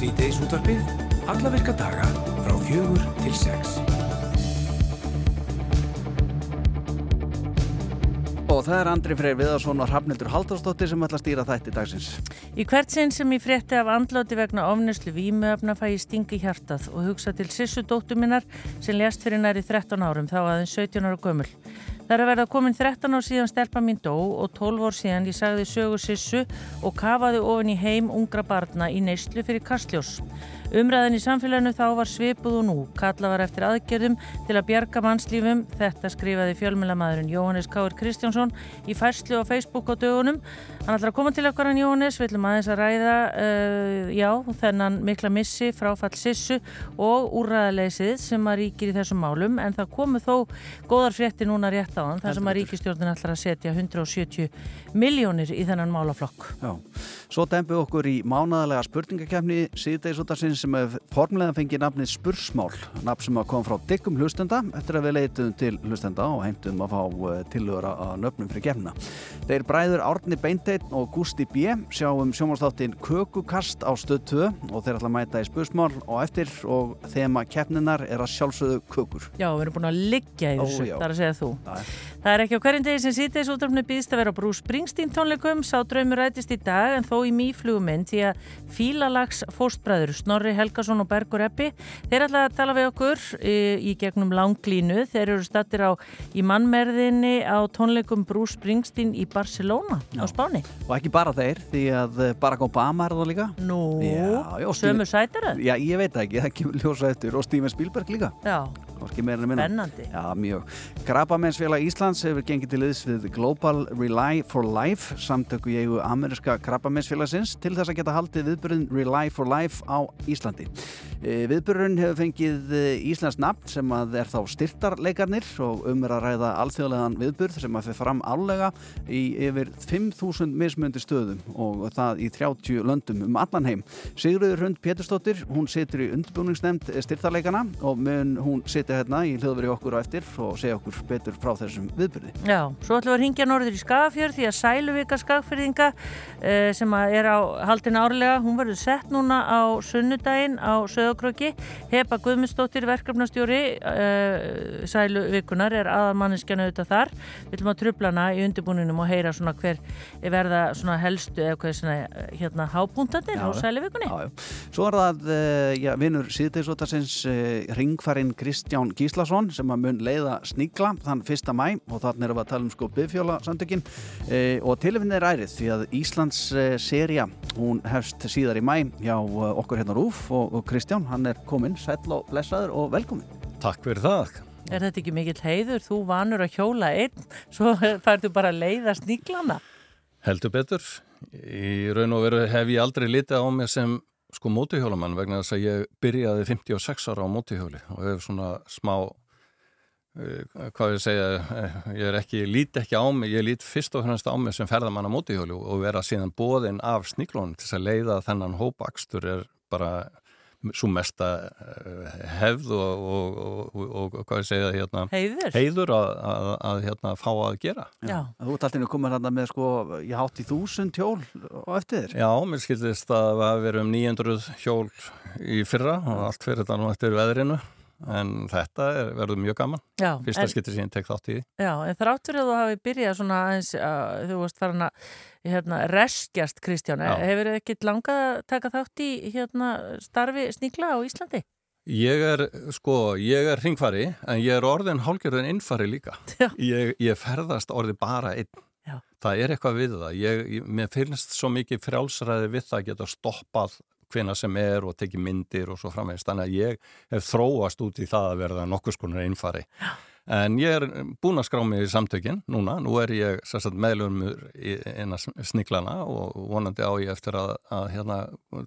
Sýteis útvarpið, alla virka daga frá fjögur til sex. Og það er Andri Freyr Viðarsson og Hrafnildur Haldarsdóttir sem ætla að stýra þætti dagsins. Í hvert sinn sem ég frétti af andláti vegna ofnuslu vímuöfna fæ ég stingi hjartað og hugsa til Sissu dóttu minnar sem lést fyrir næri 13 árum, þá aðeins 17 ára gömul. Það er að verða komin 13 ár síðan stelpa mín dó og 12 ár síðan ég sagði sögu Sissu og kafaði ofin í heim ungra barna í neyslu fyrir kastljós. Umræðin í samfélaginu þá var svipuð og nú. Kalla var eftir aðgerðum til að bjarga mannslífum. Þetta skrifaði fjölmjölamadurinn Jóhannes Káir Kristjánsson í færslu á Facebook á dögunum. Hann ætlar að koma til okkar hann Jóhannes, við ætlum aðeins að ræða, uh, já, þennan mikla missi, fráfall sissu og úrræðaleysið sem að ríkir í þessum málum. En það komu þó góðar frétti núna rétt á hann, þar sem að ríkistjórnin ætlar að setja 170 miljónir í þennan málaflokk. Já, svo sem hefur formlega fengið nafnið Spursmál, nafn sem kom frá diggum hlustenda eftir að við leitum til hlustenda og heimtum að fá tilhöra að nöfnum fyrir gefna. Þeir bræður Árni Beinteinn og Gusti B. sjáum sjómanstáttin Kökukast á stöð 2 og þeir ætla að mæta í Spursmál og eftir og þema keppninar er að sjálfsögðu kökur. Já, við erum búin að liggja í þessu, er að segja þú. Það. Það er ekki á hverjum degi sem síðdeis útrafni býðst að vera á Brú Springsteen tónleikum, sá draumur rætist í dag en þó í mýfluguminn því að fílalags fóstbræður Snorri Helgason og Bergur Eppi, þeir ætla að tala við okkur í, í gegnum langlínu, þeir eru stattir á í mannmerðinni á tónleikum Brú Springsteen í Barcelona á Spáni. Og ekki bara þeir, því að Barack Obama er það líka. Nú, Já, já, sömu sætara? Já, ég veit ekki, það kemur ljósa eftir og Steven Spielberg líka. Já, spennandi. Já, mjög. Krabbamensfélag Íslands hefur gengið til liðs við Global Rely for Life samtöku ég og ameríska krabbamensfélagsins til þess að geta haldið viðbyrðin Rely for Life á Íslandi. E, viðbyrðin hefur fengið e, Íslands nafn sem að er þá styrtarleikarnir og um er að ræða alþjóðlegan viðbyrð sem að fyrir fram álega í yfir 5.000 mismöndi stöðum og það í 30 löndum um allan heim. Sigurður Hund Pétursdóttir, hún situr í undirbúningsnemnd styrtarleikana og mun hún sitja hérna í hljóðveri okkur á eftir og segja okkur betur frá þessum viðbyrði. Já, svo ætlum við að ringja norður í Skagafjörð því að Sæluvika Skagfjörðinga uh, sem að er á haldin árlega, hún verður sett núna á sunnudaginn á Söðakröki. Hepa Guðmundsdóttir, verkefnastjóri uh, Sæluvikunar er aðalmanneskjana auðvitað þar. Við ætlum að trubla hana í undirbúninum og heyra svona hver verða svona helstu eða hvað er svona eh, hérna hápuntandir á Já, Sæluvikunni. Já, já. Svo er það uh, já, vinnur síðdeisótarsins uh, ringfarinn Kristján Gíslason sem að mun leiða sníkla þann 1. mæ og þannig erum við að tala um sko byggfjóla samtökin uh, og tilfinni er ærið því að Íslands seria hún hefst síðar í mæ hjá okkur hérna Rúf og, og Kristján hann er kominn, sæll og blessaður og velkomin. Takk fyrir það. Er þetta ekki mikill heiður? Þú vanur að hjóla einn, svo færðu bara að leiða sníklana. Heldur betur. Í raun og veru hef ég aldrei litið á mig sem sko mótuhjólamann vegna þess að ég byrjaði 56 ára á mótuhjóli og hef svona smá uh, hvað ég segja uh, ég er ekki, lít ekki á mig ég lít fyrst og fremst á mig sem ferðamann á mótuhjóli og vera síðan bóðinn af sníklónum til þess að leiða þennan hópakstur er bara svo mesta uh, hefð og, og, og, og, og hvað ég segja hérna Heiður? heiður að, að, að hérna fá að gera Já. Þú ert alltaf komin hérna með sko ég hátt í þúsund hjól og eftir þér. Já, mér skildist að það hafi verið um 900 hjól í fyrra og allt fyrir þetta nú eftir veðrinu en þetta er, verður mjög gaman Já, fyrsta en- skipti sem ég tek þátt í því Já, en þrátt fyrir að þú hafi byrjað svona aðeins, uh, þú varst farin að hérna, reskjast Kristján, Já. hefur þið ekkit langað að taka þátt í hérna, starfi sníkla á Íslandi? Ég er, sko, ég er hringfari en ég er orðin hálgjörðin innfari líka ég, ég ferðast orði bara einn Já. það er eitthvað við það ég, ég, mér finnst svo mikið frjálsræði við það að geta stoppað hvena sem er og tekið myndir og svo framvegist þannig að ég hef þróast út í það að verða nokkus konar innfari En ég er búin að skrá mig í samtökin núna, nú er ég sagt, meðlumur inn að sniklana og vonandi á ég eftir að, að hérna,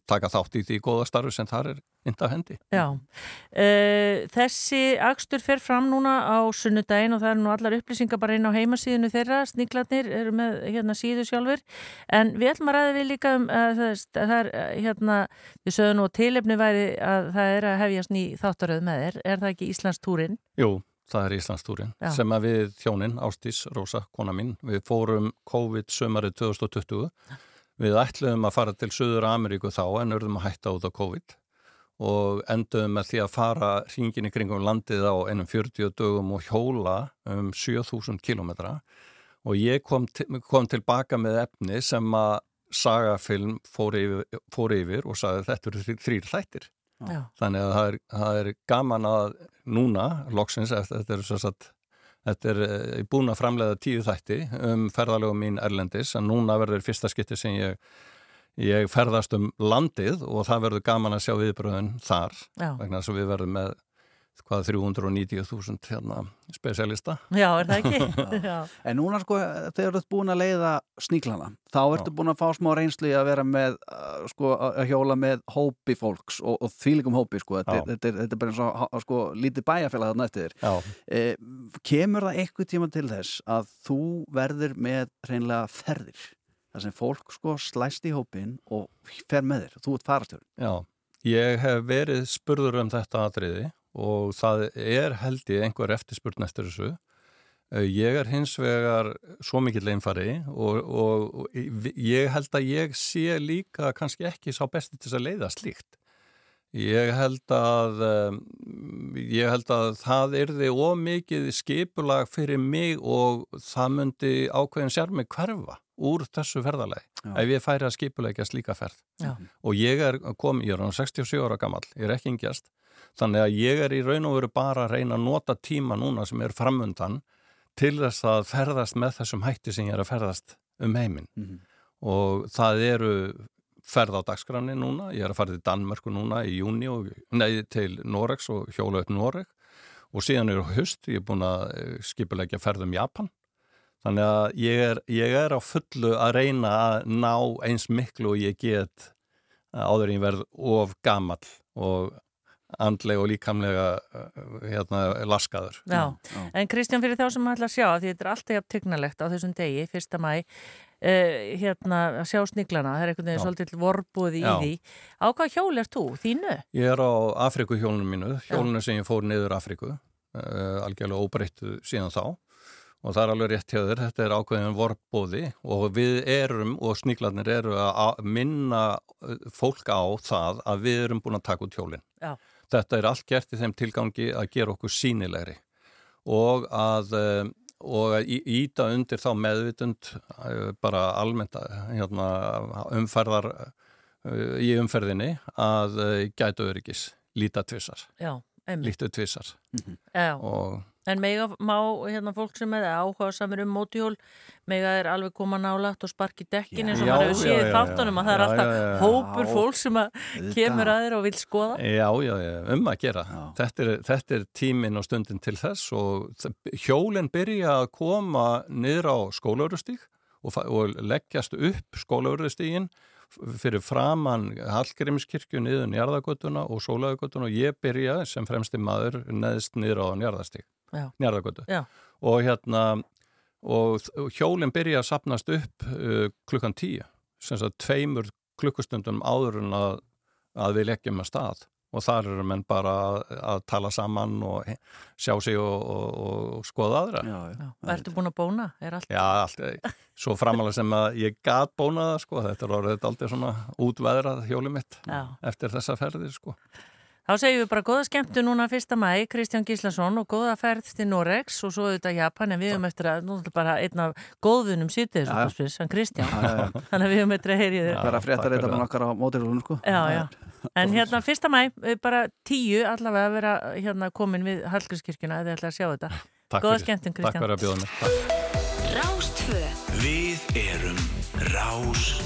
taka þátt í því góða starfi sem þar er ynda hendi. Já, uh, þessi akstur fer fram núna á sunnudaginn og það er nú allar upplýsingar bara inn á heimasíðinu þeirra, sníklarnir eru með hérna síðu sjálfur, en við ætlum að ræða við líka um uh, það, það er uh, hérna, við sögum nú að tilefni væri að það er að hefjast ný þáttaröð með þér, er það ekki Íslands túrin? Jú, það er Íslandstúrin sem að við þjónin, Ástís, Rósa, kona mín, við fórum COVID sömarið 2020 Við ætluðum að fara til Suður Ameríku þá en örðum að hætta út á COVID og enduðum með því að fara hringin í kringum landið á einum 40 dögum og hjóla um 7000 kilometra og ég kom, kom tilbaka með efni sem að sagafilm fór yfir, fór yfir og sagði þetta eru þrýr þættir. Já. Þannig að það er, það er gaman að núna, loksins, þetta er að Þetta er eh, búin að framlega tíu þætti um ferðalögum mín Erlendis en núna verður fyrsta skytti sem ég, ég ferðast um landið og það verður gaman að sjá viðbröðun þar Já. vegna þess að við verðum með hvað 390.000 hérna, spesialista. Já, er það ekki? en núna sko, þegar þú ert búin að leiða sníklana, þá ertu Já. búin að fá smá reynslu að vera með, uh, sko, að hjóla með hópi fólks og, og þvílikum hópi, sko, þetta, þetta, þetta, þetta er bara eins og sko, lítið bæjarfélag þarna eftir þér. Eh, kemur það eitthvað tíma til þess að þú verður með reynlega ferðir, þar sem fólk sko slæst í hópin og fer með þér, þú ert farastjórn. Já, ég hef verið spurður um þetta aðriði og það er held ég einhver eftirspurn eftir þessu. Eh, ég er hins vegar svo mikill einfari og, og, og ég held að ég sé líka kannski ekki sá besti til að leiða slíkt. Ég held að, ég held að það erði ómikið skipulag fyrir mig og það myndi ákveðin sér mig hverfa úr þessu ferðalagi ef ég færi að skipulegja slíka ferð. Já. Og ég er kom, ég er á 67 ára gammal, ég er ekki yngjast Þannig að ég er í raun og veru bara að reyna að nota tíma núna sem er framundan til þess að ferðast með þessum hætti sem ég er að ferðast um heiminn. Mm -hmm. Og það eru ferð á dagskranni núna, ég er að fara til Danmörku núna í júni og nei til Noregs og hjóla upp Noreg og síðan eru höst, ég er búin að eh, skipulegja ferðum Japan. Þannig að ég er, ég er á fullu að reyna að ná eins miklu og ég get áður en ég verð of gammal og andlega og líkamlega uh, hérna, laskaður. Já. Já, en Kristján fyrir þá sem maður ætla að sjá, því þetta er alltaf jafn tygnalegt á þessum degi, fyrsta mæ, uh, hérna að sjá sniglana, það er einhvern veginn svolítið vorbúði í því. Á hvað hjól er þú, þínu? Ég er á Afrikuhjólunum mínu, hjólunum sem ég fór niður Afriku, uh, algjörlega óbreyttu síðan þá og það er alveg rétt hjá þér, þetta er ákveðin vorbóði og við erum og sníklarnir eru að minna uh, fólk á það að við erum búin að taka út hjólinn. Já. Þetta er allt gert í þeim tilgangi að gera okkur sínilegri og að, eh, og að íta undir þá meðvitund eh, bara almennt hérna, umferðar eh, í umferðinni að gætu öryggis líta tvissar, lítu tvissar mm -hmm. og En mega má hérna fólk sem er áhuga samir um mótihjól, mega er alveg koma nálagt og sparki dekkin eins og maður hefur séð þáttunum að það er alltaf já, já, hópur fólk sem kemur að þér og vil skoða. Já, já, já, um að gera. Þetta er, þetta er tímin og stundin til þess og hjólinn byrja að koma niður á skólaurustík og, og leggjast upp skólaurustíginn fyrir framann Hallgrímskirkju niður njarðagötuna og sólaugötuna og ég byrja sem fremsti maður neðst niður á njarðastík njarðagötu og hérna og hjólinn byrja að sapnast upp uh, klukkan tíu sem að tveimur klukkustundum áður en að, að við leggjum að stað. Og þar eru menn bara að, að tala saman og sjá sig og, og, og skoða aðra. Já, já. Ertu búin að bóna? Allt... Já, allt, svo framalega sem að ég gat bóna það sko, þetta er orðið aldrei svona útveðrað hjóli mitt já. eftir þessa ferðir sko Þá segjum við bara góða skemmtu núna fyrsta mæ, Kristján Gíslason og góða ferð til Norex og svo auðvitað Japan en við höfum eftir að, nú er þetta bara einn af góðunum sýtið þessu spils, hann Kristján, þannig að við höfum eftir að heyri þér. Það er að frétta reyta með okkar á mótilúlunum sko. Já, já, en hérna fyrsta mæ, bara tíu allavega að vera hérna komin við Hallgrímskirkjuna eða ætla að sjá þetta. Takk góða skemmtum Kristján. Takk fyrir að bjóða mér. Rástfö Við erum Rástfö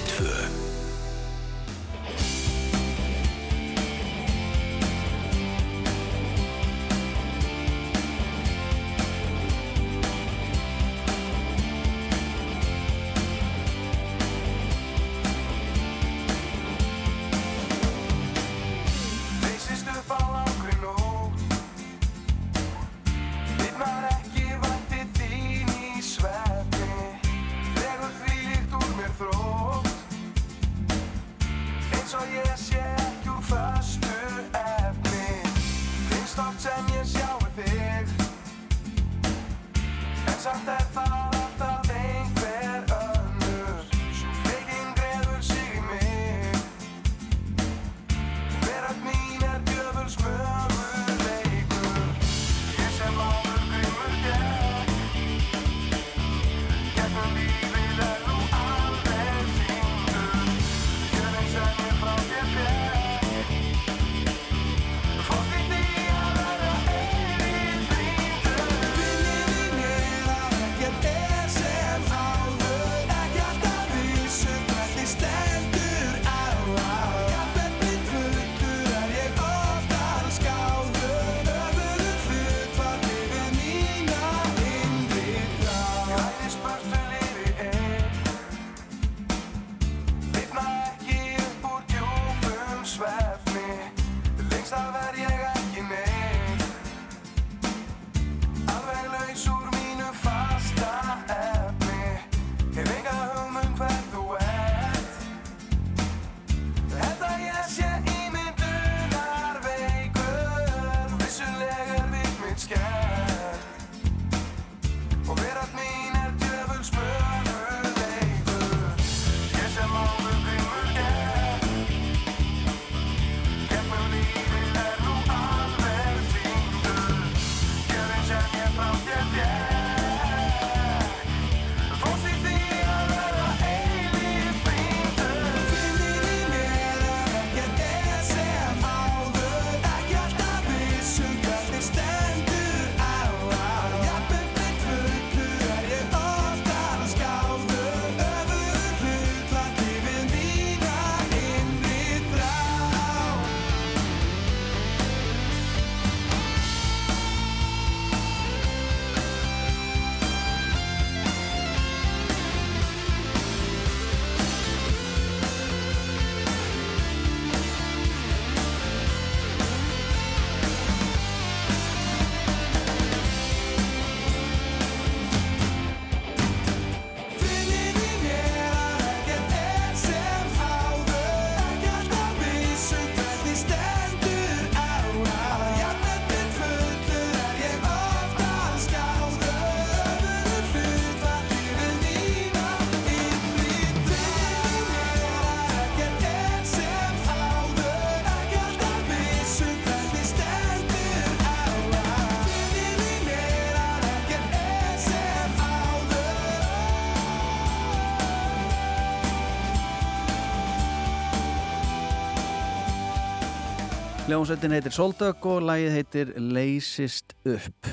Ljónsveitin heitir Soldök og lægið heitir Leysist upp.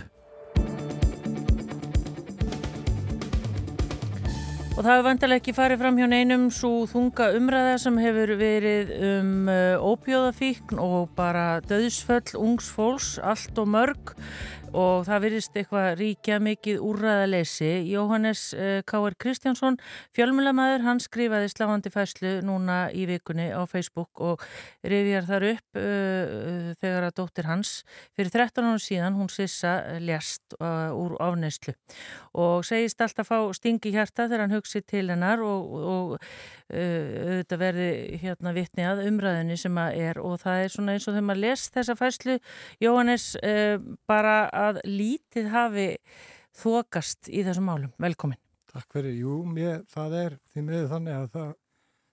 Og það hefur vantilega ekki farið fram hjá neinum svo þunga umræða sem hefur verið um uh, óbjóðafíkn og bara döðsföll, ungs fólks, allt og mörg og það virðist eitthvað ríkja mikið úrræðaleysi. Jóhannes uh, K.R. Kristjánsson, fjölmjölamæður, hann skrifaði sláandi fæslu núna í vikunni á Facebook og rifjar þar upp uh, þegar að dóttir hans fyrir 13 árum síðan, hún sissa ljast uh, úr áfneyslu og segist alltaf fá stingi hjarta þegar hann hugsi til hennar og, og auðvitað verði hérna vittni að umræðinni sem að er og það er svona eins og þegar maður les þessa fæslu Jóhannes bara að lítið hafi þokast í þessum málum. Velkomin. Takk fyrir. Jú, mér, það er því miður þannig að það,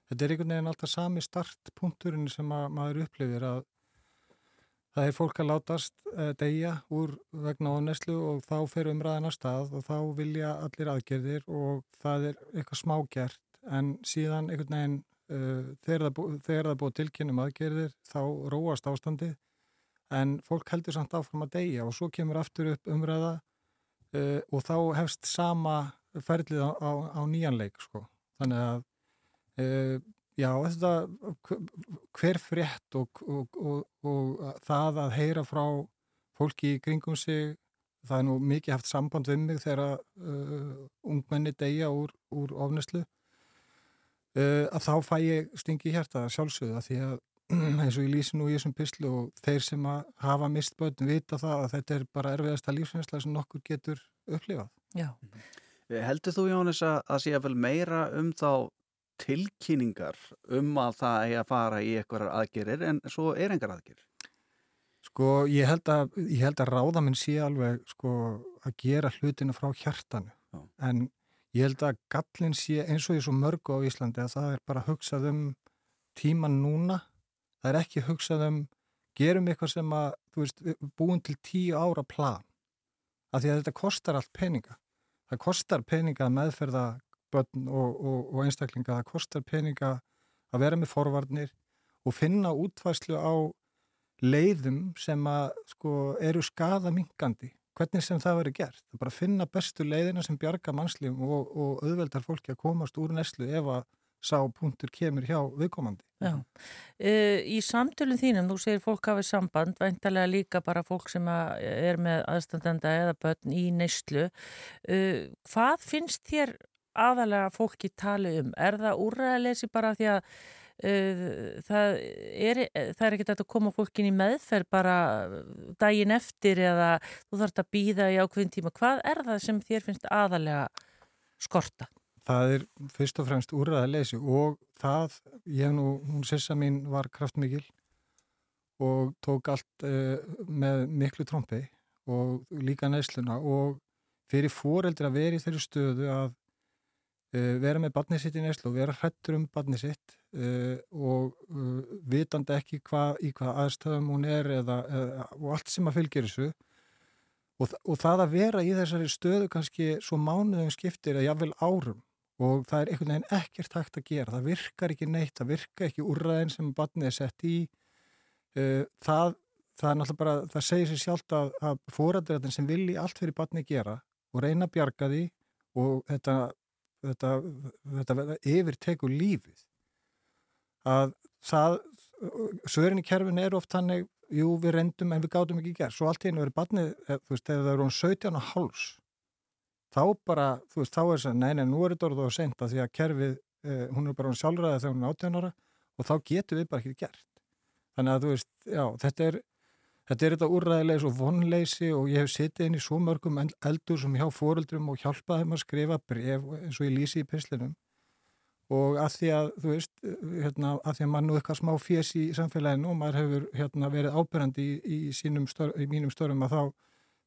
þetta er einhvern veginn alltaf sami startpunkturinn sem að maður upplifir að það er fólk að látast uh, deyja úr vegna áneslu og þá fer umræðin að stað og þá vilja allir aðgerðir og það er eitthvað smágert en síðan einhvern veginn uh, þegar það búið búi tilkynum aðgerðir þá róast ástandið en fólk heldur samt áfram að deyja og svo kemur aftur upp umræða uh, og þá hefst sama ferlið á, á, á nýjanleik sko. þannig að uh, já, þetta hver frétt og, og, og, og það að heyra frá fólki í kringum sig það er nú mikið haft samband við mig þegar uh, ungmenni deyja úr, úr ofneslu að þá fæ ég stingi hjarta sjálfsögða því að eins og ég lýsi nú í þessum pyslu og þeir sem að hafa mist börn vita það að þetta er bara erfiðasta lífsveinsla sem nokkur getur upplifað. Já. Eh, heldur þú Jónis að það sé að vel meira um þá tilkynningar um að það er að fara í eitthvaðar aðgerir en svo er engar aðgerir? Sko ég held að, ég held að ráðaminn sé alveg sko að gera hlutina frá hjartanu Já. en ég held að gallin sé eins og í svo mörgu á Íslandi að það er bara hugsað um tíman núna það er ekki hugsað um gerum eitthvað sem að, þú veist, búin til tíu ára plan af því að þetta kostar allt peninga. Það kostar peninga að meðferða börn og, og, og einstaklinga. Það kostar peninga að vera með forvarnir og finna útvæslu á leiðum sem að sko eru skada mingandi hvernig sem það verið gert, það bara finna bestu leiðina sem bjarga mannslífum og, og auðveldar fólki að komast úr neslu ef að sá punktur kemur hjá viðkomandi. Já. Uh, í samtölum þínum, þú segir fólk hafið samband, veintalega líka bara fólk sem er með aðstandanda eða börn í neyslu. Uh, hvað finnst þér aðalega fólki tali um? Er það úrræðalesi bara því að uh, það er, er ekkert að koma fólkin í meðferð bara daginn eftir eða þú þarfst að býða í ákveðin tíma. Hvað er það sem þér finnst aðalega skorta? Það er fyrst og fremst úrraðaleysi og það, ég nú, hún sissa mín var kraftmikil og tók allt uh, með miklu trombi og líka næsluna og fyrir fóreldri að vera í þeirri stöðu að uh, vera með barnið sitt í næslu og vera hrettur um barnið sitt uh, og vitandi ekki hva, í hvað aðstöðum hún er eða, eða, og allt sem að fylgjur þessu. Og, og það að vera í þessari stöðu kannski svo mánuðum skiptir eða jáfnvel árum og það er einhvern veginn ekkert hægt að gera, það virkar ekki neitt, það virkar ekki úrræðin sem barnið er sett í, uh, það, það er náttúrulega bara, það segir sér sjálft að, að fóræðræðin sem vilji allt fyrir barnið gera og reyna að bjarga því og þetta, þetta, þetta, þetta yfir teku lífið, að það, svörin í kerfin er oft hannig, jú við reyndum en við gátum ekki gera, svo allt í einu verið barnið, eh, þú veist, þegar það eru um 17 og háls, þá bara, þú veist, þá er þess að neina, nú er þetta orðið á senda því að kerfið, eh, hún er bara hún sjálfræðið þegar hún er átjónara og þá getur við bara ekki gert. Þannig að þú veist, já, þetta er þetta er þetta úrræðilegs og vonleysi og ég hef sittið inn í svo mörgum eldur sem hjá fóruldrum og hjálpaði þeim að skrifa bref eins og ég lýsi í pislinum og að því að, þú veist, hérna, að því að mann nú eitthvað smá fjess í samfélaginu og maður hefur hérna, verið ábyrgandi í, í, í mínum störum að þá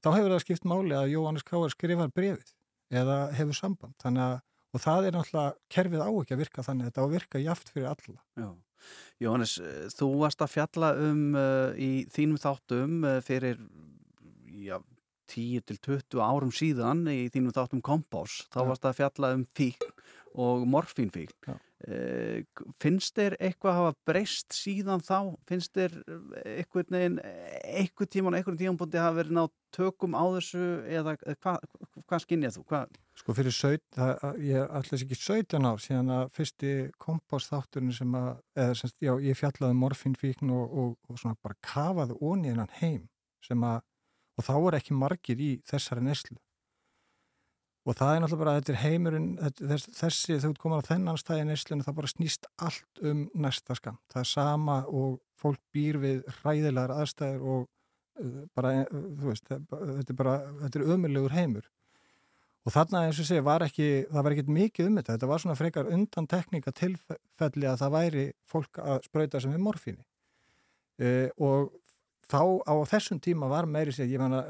þá hefur það skipt máli að Jóhannes Káar skrifar brefið eða hefur samband. Að, og það er náttúrulega, kerfið á ekki að virka þannig, þetta á að virka jáft fyrir alla. Já. Jóhannes, þú varst að fjalla um uh, í þínum þáttum uh, fyrir já, 10-20 árum síðan í þínum þáttum kompás, þá já. varst að fjalla um fík og morfínfík. Eh, finnst þér eitthvað hafa breyst síðan þá? Finnst þér eitthvað neginn, eitthvað tíman, eitthvað tímanbúndi hafa verið nátt tökum á þessu eða hvað hva skinnið þú? Hva? Sko fyrir 17, það, ég ætlaði ekki 17 ár síðan að fyrsti kompástþátturinn sem að, eða semst, já, ég fjallaði morfinfíkn og, og, og svona bara kafaði onni innan heim sem að, og þá er ekki margir í þessari neslu og það er náttúrulega bara, þetta er heimurinn þess, þessi, þegar þú komar á þennan stað í neyslinu það bara snýst allt um næsta skam, það er sama og fólk býr við hræðilegar aðstæður og uh, bara, uh, þú veist þetta er bara, þetta er ömurlegur heimur. Og þarna, eins og segja, var ekki það var ekkit mikið um þetta, þetta var svona frekar undan tekníka tilfelli að það væri fólk að spröyta sem er morfíni. Uh, og þá á þessum tíma var meiri sér, ég menna,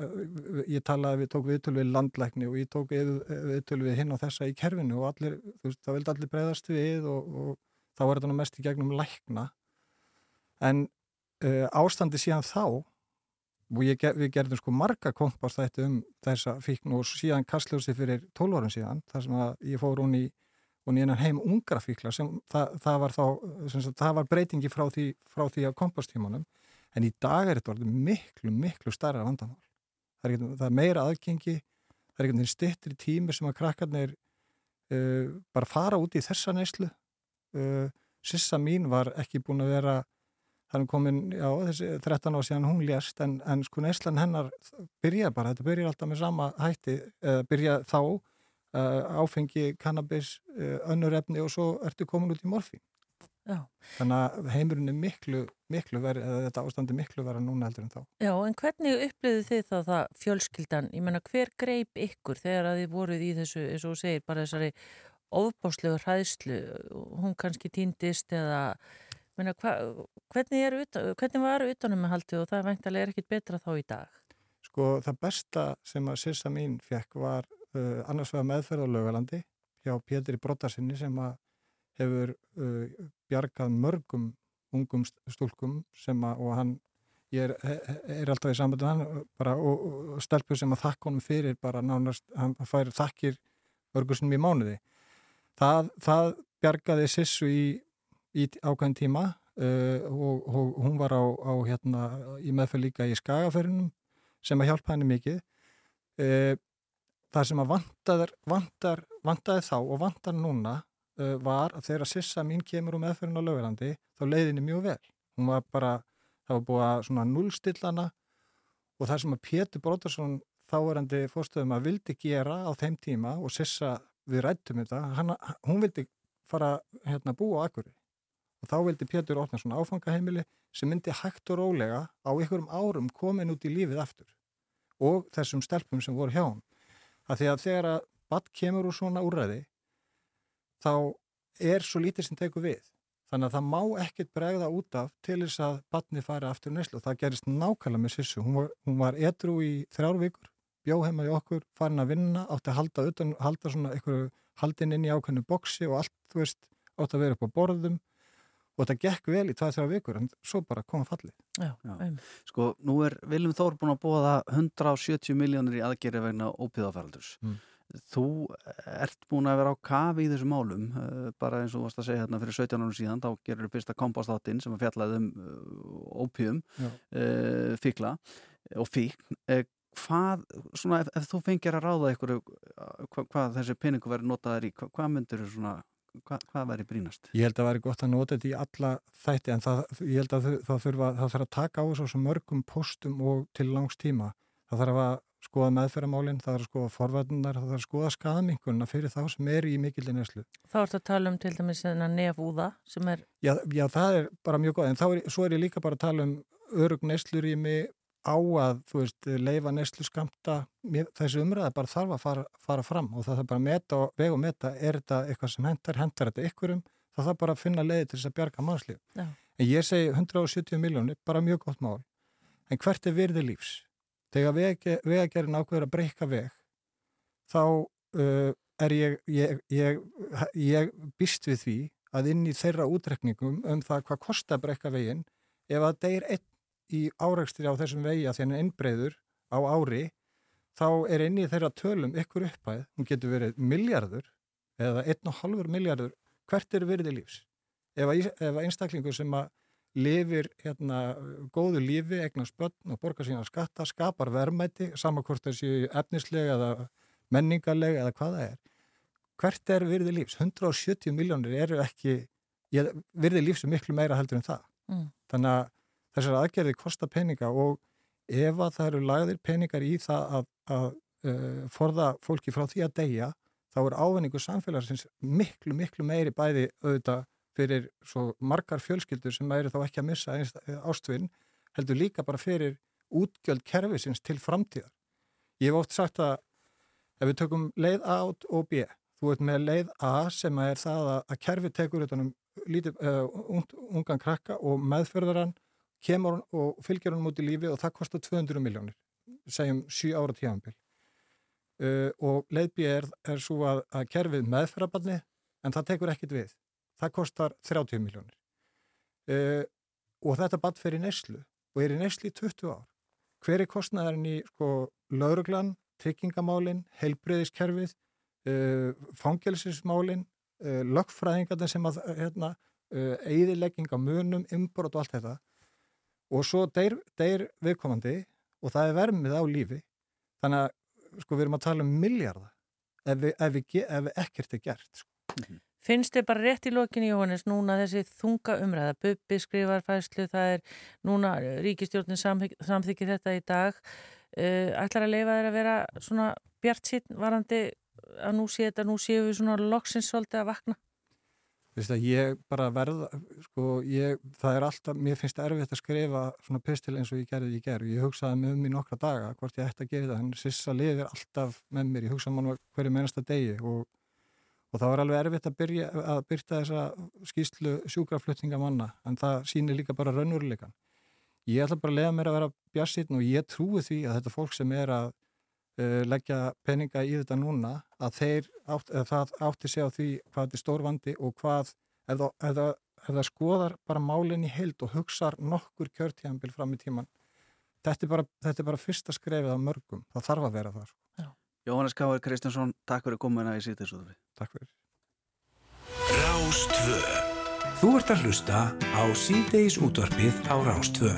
ég talaði við tók viðtölu við landlækni og ég tók viðtölu við hinn og þessa í kerfinu og allir, þú veist, það vildi allir breyðast við og, og þá var þetta mest í gegnum lækna. En uh, ástandi síðan þá og ég, við gerðum sko marga kompast þetta um þessa fíkn og síðan kastljósi fyrir 12 árum síðan þar sem að ég fór hún í og nýjan heim ungra fíkla sem það, það var þá, sagt, það var breytingi frá því, frá því að kompastímanum en í dag er þetta miklu, miklu starra vandamál. Það er, það er meira aðgengi, það er einhvern veginn stittri tími sem að krakkarnir uh, bara fara út í þessa neyslu. Uh, Sissa mín var ekki búin að vera, það er komin, já, þessi 13 ára síðan hún lést, en, en sko neyslan hennar byrja bara, þetta byrja alltaf með sama hætti, uh, byrja þá áfengi, kannabis, önnur efni og svo ertu komin út í morfín. Já. Þannig að heimurinn er miklu, miklu verið, eða þetta ástandi miklu verið núna heldur en þá. Já, en hvernig upplýðu þið þá það fjölskyldan? Ég menna, hver greip ykkur þegar að þið voruð í þessu, eins og segir, bara þessari ofbáslegur hræðslu, hún kannski týndist eða, menna, hva, hvernig, utan, hvernig var utanum með haldi og það veintilega er ekkit betra þá í dag? Sko, það besta sem að Sissa mín fekk var uh, annars vegar meðferð á lögalandi hjá Pétur í Brotarsinni sem að hefur uh, bjargað mörgum ungum stúlkum sem að, og hann, ég er, er alltaf í sambundu hann, bara, og, og stelpur sem að þakka honum fyrir bara nánast, hann fær þakkir mörgusnum í mánuði. Það, það bjargaði Sissu í, í ákveðin tíma uh, og, og hún var á, á hérna, í meðferð líka í skagaferinum sem að hjálpa henni mikið. Uh, það sem að vantaði þá og vantar núna uh, var að þegar Sissa mín kemur um meðferðin á lögvelandi þá leiðinni mjög vel. Hún var bara, það var búið að svona nullstillana og það sem að Pétur Brótarsson þáverandi fórstöðum að vildi gera á þeim tíma og Sissa við rættum þetta, hann, hún vildi fara hérna búa á Akuri og þá vildi Pétur opna svona áfangaheimili sem myndi hægt og rólega á einhverjum árum komin út í lífið aftur og þessum stelpum sem voru hjá hann. Að því að þegar að badd kemur úr svona úræði þá er svo lítið sem tekur við. Þannig að það má ekkert bregða út af til þess að batni fara aftur neslu og það gerist nákvæmlega með Sissu. Hún var, hún var edru í þrjár vikur, bjó heima í okkur, farin að vinna, átti að halda, utan, halda svona einhverju haldin inn í ákveðinu boksi og allt, þú veist, átti að vera upp á borðum og þetta gekk vel í 2-3 vikur en svo bara koma fallið. Já, Já. Sko, nú er Viljum Þór búin að búa það 170 miljónir í aðgerri vegna ópíðaferaldurs. Mm. Þú ert búin að vera á kafi í þessum málum, eh, bara eins og þú varst að segja hérna fyrir 17 árum síðan, þá gerir þú fyrsta kompástáttinn sem að fjallaði um ópjum, uh, eh, fíkla og fíkn. Hvað, svona, ef, ef þú fengir að ráða ykkur hvað, hvað þessi peningu verið notaður í, hvað, hvað myndir þú svona, hvað verið brínast? Ég held að það verið gott að nota þetta í alla þætti, en það, ég held að það þurfa, það þarf að taka á þessu mörgum postum og til langs tíma. Það þarf að skoða meðferðamálinn, það er að skoða forvarnar, það er að skoða skadaminguna fyrir þá sem er í mikilvæg neslu. Þá ert að tala um til dæmis nefúða sem er... Já, já, það er bara mjög góð, en þá er, svo er ég líka bara að tala um örug neslur í mig á að, þú veist, leifa neslu skamta, þessi umræða bara þarf að fara, fara fram og það er bara að meta og vega og meta, er þetta eitthvað sem hendar, hendar þetta ykkurum, það þarf bara að finna leiði til þess að bjarga mannslíf. En ég segi 170 miljónir, bara mjög gott mál, en hvert er virði lífs? Þegar vegagerinn ákveður að breyka veg þá uh, er ég, ég, ég, ég býst við því að inn í þeirra útrekningum um það hvað kostar breyka veginn ef að þeir einn í áreikstri á þessum vegi að þennan innbreyður á ári þá er inn í þeirra tölum ykkur uppæð, hún getur verið miljardur eða 1,5 miljardur hvert er virði lífs? Ef að, ef að einstaklingur sem að lifir hérna góðu lífi, egnar spötn og borgar sína skatta, skapar verðmæti, samankvort þessi efnislega eða menningarlega eða hvaða er. Hvert er virði lífs? 170 miljónir eru ekki, ég, virði lífs er miklu meira heldur en það. Mm. Þannig að þessar aðgerði kostar peninga og ef að það eru lagðir peningar í það að, að uh, forða fólki frá því að deyja, þá er ávinningu samfélagsins miklu, miklu meiri bæði auðvitað fyrir svo margar fjölskyldur sem eru þá ekki að missa ástfinn, heldur líka bara fyrir útgjöld kerfisins til framtíðar. Ég hef oft sagt að ef við tökum leið A og B, þú ert með leið A sem er það að kerfi tekur utanum lítið, uh, ungan krakka og meðförðar hann, kemur hann og fylgjur hann út í lífi og það kostar 200 miljónir, segjum 7 ára tíðanbíl. Uh, og leið B er, er svo að, að kerfið meðförðarbarni en það tekur ekkit við það kostar 30 miljónir uh, og þetta badd fyrir neslu og er í neslu í 20 ár hver er kostnæðarinn í sko, lauruglan, tryggingamálin heilbreyðiskerfið uh, eh, fangelsismálin uh, lögfræðingarnir sem að hérna, eðilegging á munum, inbrot og allt þetta og svo deyr, deyr viðkomandi og það er vermið á lífi þannig að sko, við erum að tala um miljardar ef, ef, við, ef ekkert er gert sko. mm -hmm. Finnst þið bara rétt í lokinni, Jóhannes, núna þessi þunga umræða, buppi, skrifarfæslu, það er núna ríkistjórnin samþykki þetta í dag. Uh, ætlar að leifa þeir að vera svona bjart sín varandi að nú sé þetta, nú séu við svona loksins svolítið að vakna? Að ég bara verða, sko, ég, það er alltaf, mér finnst það erfitt að skrifa svona pistil eins og ég gerði ég gerði. Ég hugsaði með um í nokkra daga hvort ég ætti að gera það, en sissa lifir alltaf með mér, ég hugsaði mann hverju mennasta degi og og það var alveg erfitt að, byrja, að byrta þessa skýslu sjúkraflutninga manna en það sýnir líka bara raunveruleikan. Ég ætla bara að lega mér að vera bjassitn og ég trúi því að þetta fólk sem er að uh, leggja peninga í þetta núna að þeir átt, það átti sig á því hvað þetta er stór vandi og hvað það, ef það skoðar bara málinn í heild og hugsaður nokkur kjörtíðanbíl fram í tíman þetta er bara, þetta er bara fyrsta skrefið af mörgum, það þarf að vera það. Já. Jóhannes Káður Kristjánsson, takk fyrir komuna í sýtisúðufi. Takk fyrir. Rástvö Þú ert að hlusta á síðdeis útvarpið á Rástvö.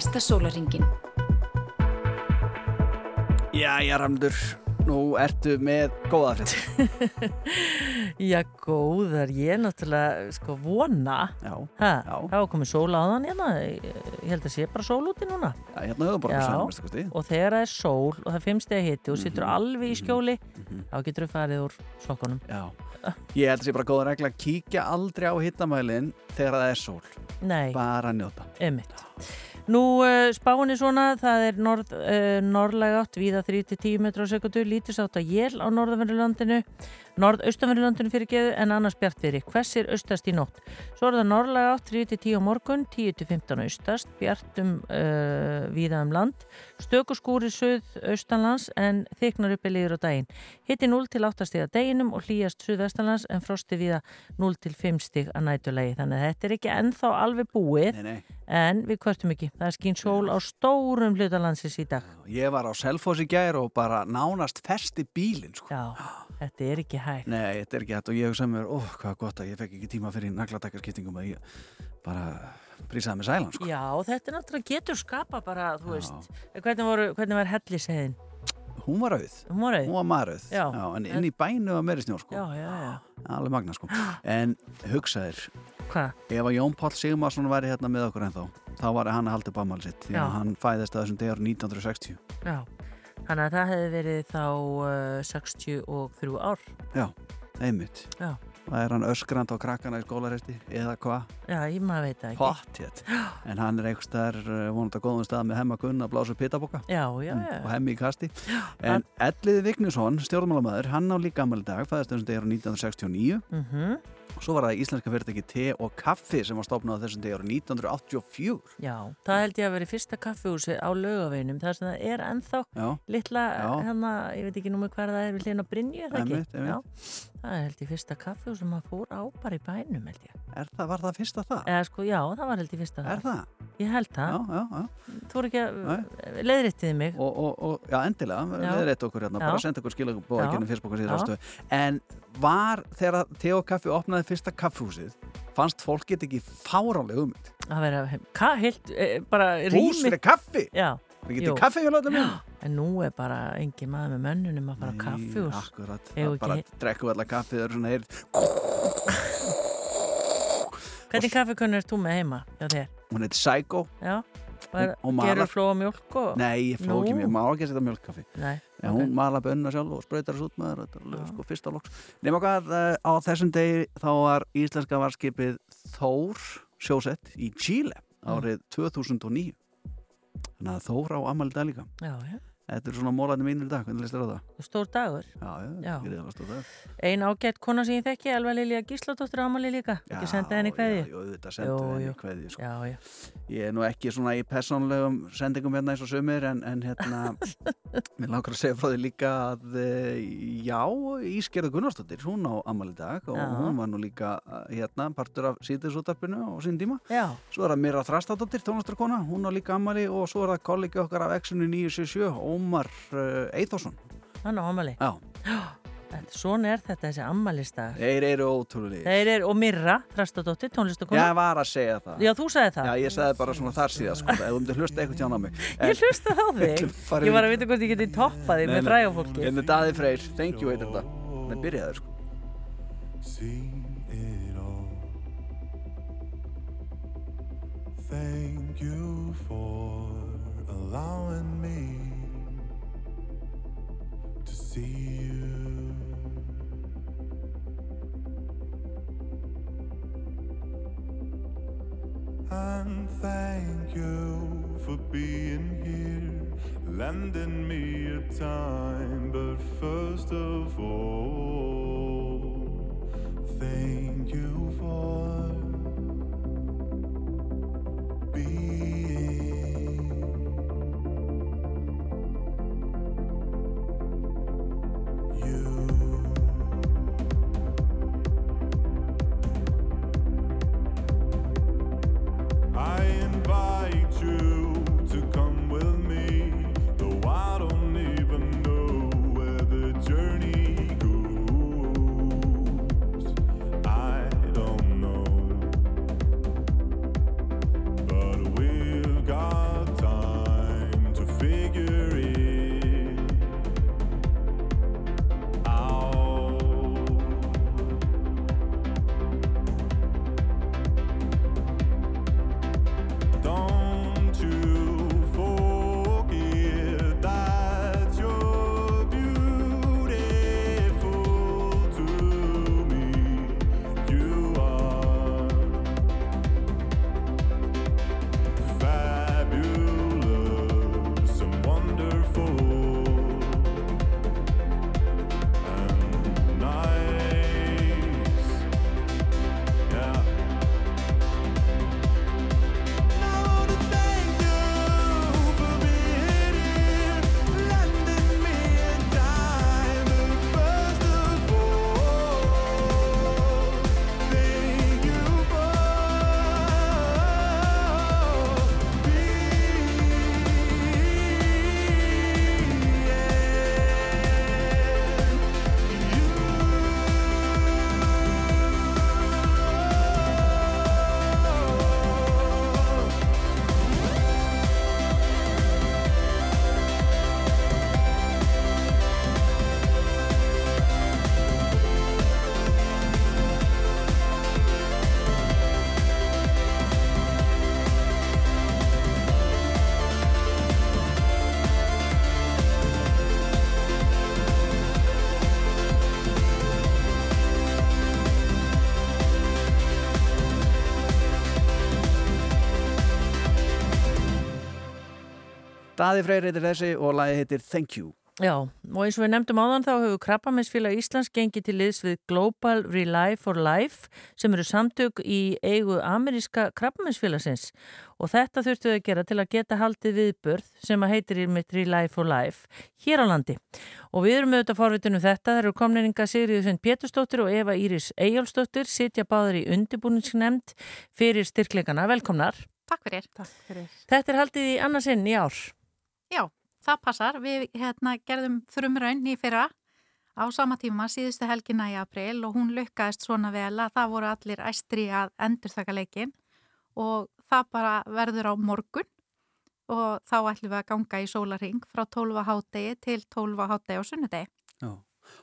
Næsta sólaringin. Já, já, Ramdur, nú ertu með góða hlut. Já, góðar, ég er náttúrulega sko vona Já, ha, Já. Það var komið sól á þann hérna Ég ég held að sé bara sól úti núna já hérna höfum bara Já. sæðum, veistu hvað Og þegar það er sól og það fimmst eða hitti og Mhm. sittur alveg í skjóli þá getur þú farið úr sokkunum Já, ég held að sé bara góða regla að kíkja aldrei á hittamælinn þegar það er sól. Nei, Bara njóta. Einmitt. Nú uh, spáin er svona, það er norð, uh, norðlega átt, víða 3-10 metrar á sekundu, lítist átt að jél á norðanverðurlandinu, norðaustanverðurlandinu fyrir geðu en annars bjartviðri, hvessir austast í nótt. Svo er það norðlega átt 3-10 á morgun, 10-15 austast, bjartum uh, víða um land, stökuskúri suð austanlands en þyknar uppi liður á daginn. Hitti 0 til 8 stig að deginum og hlýjast suðvestanlands en frosti víða 0 til 5 stig að nætulegi. Þannig að þetta er ekki ennþá alveg búið Nei, nei. en við kvörtum ekki. Það er skín sól á stórum hlutalandsins í dag. Ég var á Selfoss í gær og bara nánast festi bílinn, sko. Já, þetta er ekki hægt. Nei, þetta er ekki hægt og ég hugsa mér, ó, hvað gott að ég fekk ekki tíma fyrir nagladakkarskiptingum að ég bara prísaði með sælan, sko. Já, þetta er náttúrulega getur skapa bara, þú Já. veist, hvernig, voru, hvernig var helliseiðin? Hún var auð, Hún var hún var marauð, Já. en inn í bænu var meiri snjór, sko. Já, já, já. Alveg magna, sko. En hugsaðir, ef að Jón Páll Sigmarsson væri hérna með okkur ennþá, þá var hann að halda ammali sitt, því Já. að hann fæðist að þessum degur 1960. Já, þannig að það hefði verið þá uh, 63 ár. Já, einmitt. Já. Það er hann öskrand á krakkana í skólaresti, eða hvað? Já, ég maður veit ekki. Pottjett. En hann er einhvers þar vonandi að góðum stað með hemma gunn að blása upp pitaboka. Já, já, já. og hemmi í kasti en Elliði Vignisson, stjórnmálamæður hann á líka ammali dag, fæðist þessum degur 1969 Mm svo var það íslenska fyrirtæki te og kaffi sem var stofnað þessum degur 1984 Já, það held ég að veri fyrsta kaffihúsi á laugaveinum, það sem það er ennþá já, litla, hérna, ég veit ekki númur hvað það er við hlýna Brynju, er það ekki? Einmitt, einmitt. Já, það er held ég fyrsta kaffihús sem maður fór á bara í bænum, held ég. er það, var það fyrsta það? Eða sko, já, það var held ég fyrsta er það. það? Ég held Já, það. já, já Þú voru ekki að leiðrittiði mig. og, og, og já, endilega, Já. eitt okkur hérna, bara Já. senda okkur skilja bóða Já. ekki ennum Facebook og síður Já. ástöðu en var þegar te og kaffi opnaði fyrsta kaffihúsið fannst fólk get ekki fáránlega um að vera, ka, heilt, e, bara hús rými. fyrir kaffi Já, það Jú. getur kaffi hjá lögum en nú er bara engin maður með mönnunum að fara á kaffihús. akkurat, Eigum það við bara ekki- drekkum við alla kaffi það eru svona heyrt Hvernig kaffikunni er þú með heima hjá þér? hún heitir Psycho. Já, er, og malar. gerur flóa mjólk og... nei, ég fló ekki mér, má ekki að setja mjölkkaffi Nei, en hún malar bönna sjálf og sprautar þessu út með þér þetta er Já. sko fyrsta loks. Nema hvað, eh, á þessum degi þá var íslenska varskipið Þór sjósett í Chile Mm. árið 2009 þannig að Þór á ammali dag líka. Já, já, þetta er svona mólandi mínir í dag, hvernig listir á það? stór dagur. Já, já, ég er alveg stóð það Ein ágætt kona sem ég þekki, Elva Lilja Gísladóttir Amali líka. Ekki senda henni kveði. Já, þetta sendu Jú, henni kveði sko. Já, já. Ég er nú ekki svona í persónlegum sendingum hérna eins og sumir en, en hérna, mér langar að segja frá því líka að eh, já, Ísgerður Gunnarsdóttir, hún á ammali dag og Já. hún var nú líka eh, hérna partur af síðdeisútarpinu á sín tíma. Já, Svo er það Mira Þrastadóttir, tónastarkona, hún á líka ammali og svo það kollegi okkar af Exxonu 977, Ómar uh, Eithosson. hann á Þetta, svona er þetta þessi Amalisdag. þeir eru ótrúlega. Þeir eru, og Mirra, Þrastadóttir, tónlistakona. Ég var að segja það. Já, þú sagði það. Já, ég sagði bara svona þar síðan, sko, ef þú myndir hlusta eitthvað tjána á mig. Ég hlusta á þig. Ég var að vita hvort ég geti toppað þig með nei. fræga fólki. En Daði Freyr, thank you heitir þetta. Það byrjaði, sko. Thank you for allowing me see you. And thank you for being here, lending me a time. But first of all, Daði Freyr heitir þessi og lagi heitir Thank You. Já, og eins og við nefndum áðan þá hefur Krabbameinsfélag Íslands gengið til liðs við Global Rely for Life sem eru samtök í eigu ameríska Krabbameinsfélagsins og þetta þurftu að gera til að geta haldið viðbörð sem að heitir í mitt Rely for Life hér á landi. Og við erum auðvitað forvitunum þetta, það eru komninga Sigriður Svend Pétursdóttir og Eva Íris Eyjálfsdóttir sitja báður í undirbúningsnemnd fyrir styrkleikana. Velkomnar. Takk fyrir. Takk fyrir. Þetta er haldið í annarsinn í ár. Já, það passar. Við hérna, gerðum þrumraun í fyrra á sama tíma síðustu helgina í april og hún lukkaðist svona vel að það voru allir æstri að endurþaka leikin og það bara verður á morgun og þá ætlum við að ganga í sólaring frá 12 hátegi til 12 hátegi á sunnudegi. Já.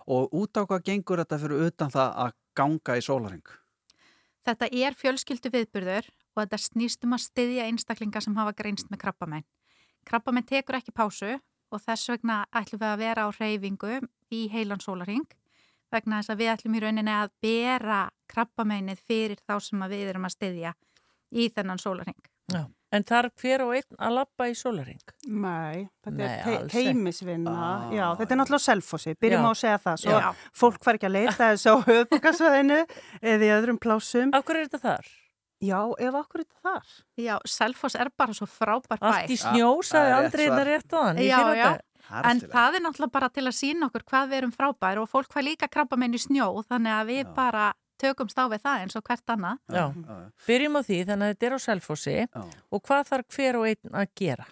Og út á hvað gengur þetta fyrir utan það að ganga í sólaring? Þetta er fjölskyldu viðburður og þetta snýst um að styðja einstaklingar sem hafa greinst með krabbamenn. Krabbamenn tekur ekki pásu og þess vegna ætlum við að vera á reyfingu í heilan sólaring vegna þess að við ætlum í rauninni að bera krabbamennið fyrir þá sem að við erum að styðja í þennan sólaring. Já. En þarf hver og einn að lappa í sólaring? Nei, þetta Nei, er te teimisvinna. Ah. Já, þetta er náttúrulega selfossi. Byrjum Já. á að segja það. Svo Já. fólk fær ekki að leita þessu á höfbúkarsvæðinu eða í öðrum plásum. Af hverju er þetta þar? Já, ef okkur er þetta þar. Já, Selfoss er bara svo frábær bær. Allt í snjó, það sagði er rétt Andrið þetta rétt á hann. Já, já. Er En það er náttúrulega bara til að sína okkur hvað við erum frábær og fólk fær líka krabbamenn í snjó þannig að við Já. bara tökumst á við það eins og hvert annað. Já. Já. Byrjum á því, þannig að þetta er á Selfossi Já. og hvað þarf hver og einn að gera?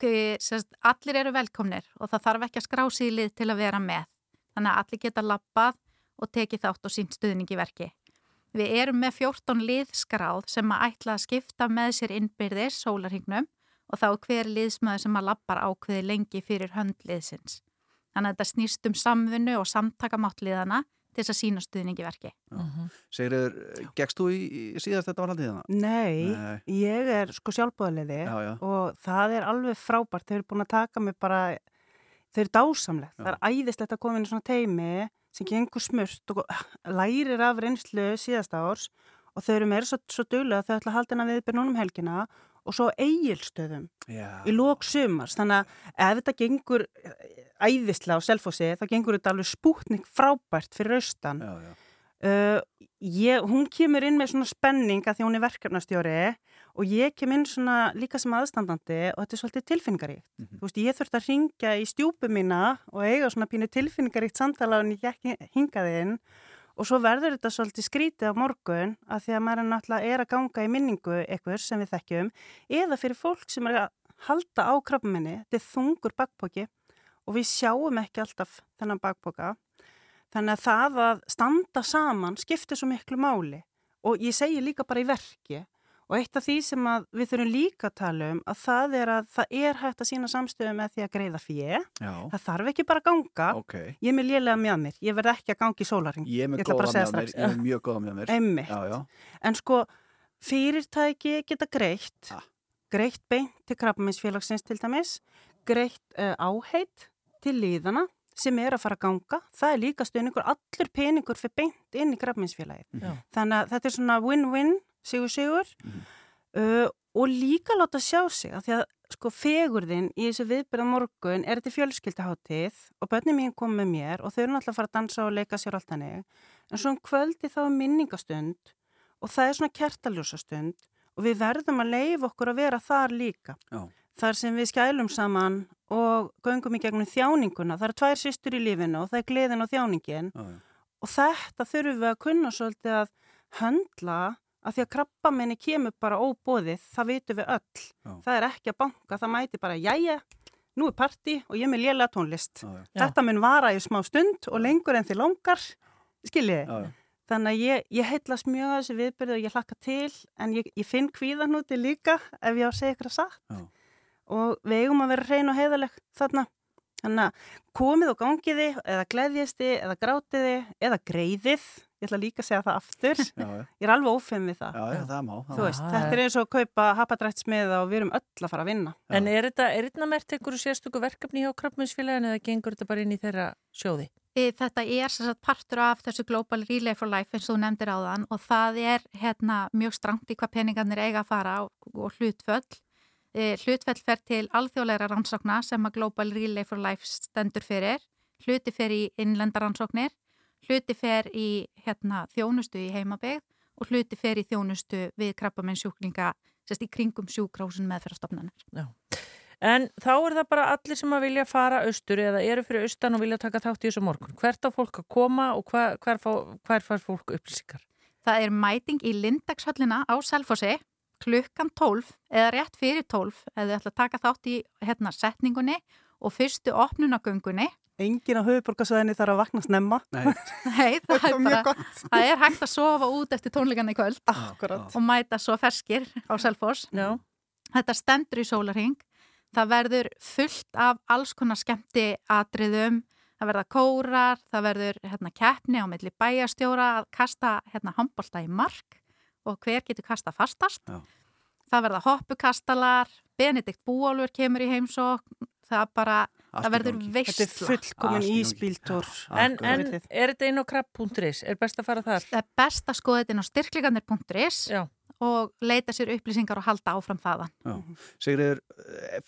Sérst, Allir eru velkomnir og það þarf ekki að skrá sig í lið til að vera með. Þannig að allir geta lappað og tekið þátt og sínt stuðning í verki. Við erum með 14 liðskráð sem að ætla að skipta með sér innbyrðis sólarhingnum og þá er hver liðsmaður sem að lappar ákveði lengi fyrir höndliðsins. Þannig að þetta snýst um samvinnu og samtakamáttliðana til þess að sína stuðning í verki. Sigriður, gekkst þú í, í síðast þetta var haldið hérna? Nei, Nei. ég er sko já. og það er alveg frábært. Þau eru búin að taka mig bara, þau eru dásamlegt. Já. Það er æðislegt að koma inn í svona teimi sem gengur smurt og lærir af reynslu síðasta árs og þau eru meira svo, svo duglega að þau ætla að halda hennar viðbyrð núna um helgina og svo eigilstöðum Já. í lók sumars. Þannig að ef þetta gengur eh, æðislega á selfossi þá gengur þetta alveg spútning frábært fyrir austan. Já, já. Uh, ég, hún kemur inn með svona spenning að því hún er verkefnastjóri og ég kem inn svona líka sem aðstandandi og þetta er svolítið tilfinningaríkt. Mhm. Þú veist, ég þurfti að ringja í stjúpu mína og eiga svona pínu tilfinningaríkt samtala en ég ekki hingaði inn og svo verður þetta svolítið skrítið á morgun að því að maður er náttúrulega er að ganga í minningu eitthvað sem við þekkjum eða fyrir fólk sem er að halda á krabbaminni, þetta er þungur bakpoki og við sjáum ekki alltaf þennan bakpoka Þannig að það að standa saman skiptir svo miklu máli og ég segi líka bara í verki og eitt af því sem að við þurfum líka að tala um að það er að það er hægt að sína samstöðu með því að greiða fjö. Já. Það þarf ekki bara að ganga. Ok. Ég er með lélega mjög mér. Ég verð ekki að ganga í sólaring. Ég er með góða með mér. Ég er með mjög góða með mér. Einmitt. Já, já. En sko, fyrirtæki geta greitt, Ah. greitt beint til krabbaminsfélagsins til dæmis, greitt uh, áheit til líðana sem er að fara að ganga. Það er líka stuðningur, allur peningur fyrir beint inn í krabbaminsfélagið. Já. Þannig að þetta er svona win-win, sigur sigur uh, og líka láta sjá sig að því að sko fegurðin í þessu viðbyrða morgun er þetta fjölskyldaháttíð og börnum mín kom með mér og þau eru náttúrulega að fara að dansa og leika sér allt hannig en svo um kvöldi þá er minningastund og það er svona kertaljósastund og við verðum að leifa okkur að vera þar líka. Já. Þar sem við skælum saman og göngum í gegnum þjáninguna. Það eru tvær systur í lífinu og það er gleðin og þjáningin Já, já. og þetta þurfum við að kunna svolítið að höndla að því að krabbamenni kemur bara óbóðið, það vitum við öll. Já. Það er ekki að banka, það mæti bara, jæja, nú er parti og ég er með lélega tónlist. Já. Þetta mun vara í smá stund og lengur en þið longar, skiljiði. Þannig að ég, ég heitlast mjög að þessu viðbyrðu og ég hlakka til, en ég, ég finn kvíðanúti líka ef ég á að segja ykkur að satt. Já. Og við eigum að vera hrein og heiðaleg þarna. Þannig að komið og gangiði, eða gleðjisti, eða grátiði, eða greiðið. Ég ætla líka að segja það aftur. Já, já. Ég er alveg ófinn við það. Já, já, það má. Þú veist, Já, þetta er eins og að kaupa hapadrættsmiða og við erum öll að fara að vinna. En er þetta, er þetta mert einhverju sérstöku verkefni hjá krabbaminsfélaginu eða gengur þetta bara inn í þeirra sjóði? E, Þetta er sem sagt partur af þessu Global Relay for Life eins og þú nefndir áðan og það er hérna mjög strangt í hvað peningarnir eiga að fara og, og hlutföll. E, hlutfell fer til alþjóðlegra rannsókna sem að Global Relay for Life stendur fyrir. Hluti fer í innlendaransóknir, hluti fer í hérna, þjónustu í heimabegð og hluti fer í þjónustu við krabbamennsjúklinga sérst í kringum sjúkrásun meðferðarstofnanir. Já. En þá er það bara allir sem að vilja fara austur eða eru fyrir austan og vilja taka þátt í þessu morgun. Hvert á fólk að koma og hver, hver, fá- hver fær fólk upplýsingar? Það er mæting í Lindagshöllina á Selfossi klukkan 12 eða rétt fyrir 12 eða þið ætla að taka þátt í hérna, setningunni og fyrstu opnunagöngunni. Engin á höfuborgarsvæðinni þarf að vakna snemma. Nei, Nei, það, er bara, það er hægt að sofa út eftir tónleikan í kvöld Akkurat. og mæta svo ferskir á Selfoss. Já. Þetta stendur í sólarhing. Það verður fullt af alls konar skemmti atriðum. Það verða kórar, það verður hérna, keppni á milli bæjastjóra að kasta hérna, handbólta í mark og hver getur kasta fastast. Já. Það verða hoppukastalar, Benedikt Búálfur kemur í heimsók, það bara, Allt það verður gangi. Þetta er fullkomin Allt í gangi. ísbíltúr. En, en er þetta inn á krabb.is? Er best að fara þar? Það er best að skoða þetta inn á styrkleganir.is Já. og leita sér upplýsingar og halda áfram þaðan. Sigriður,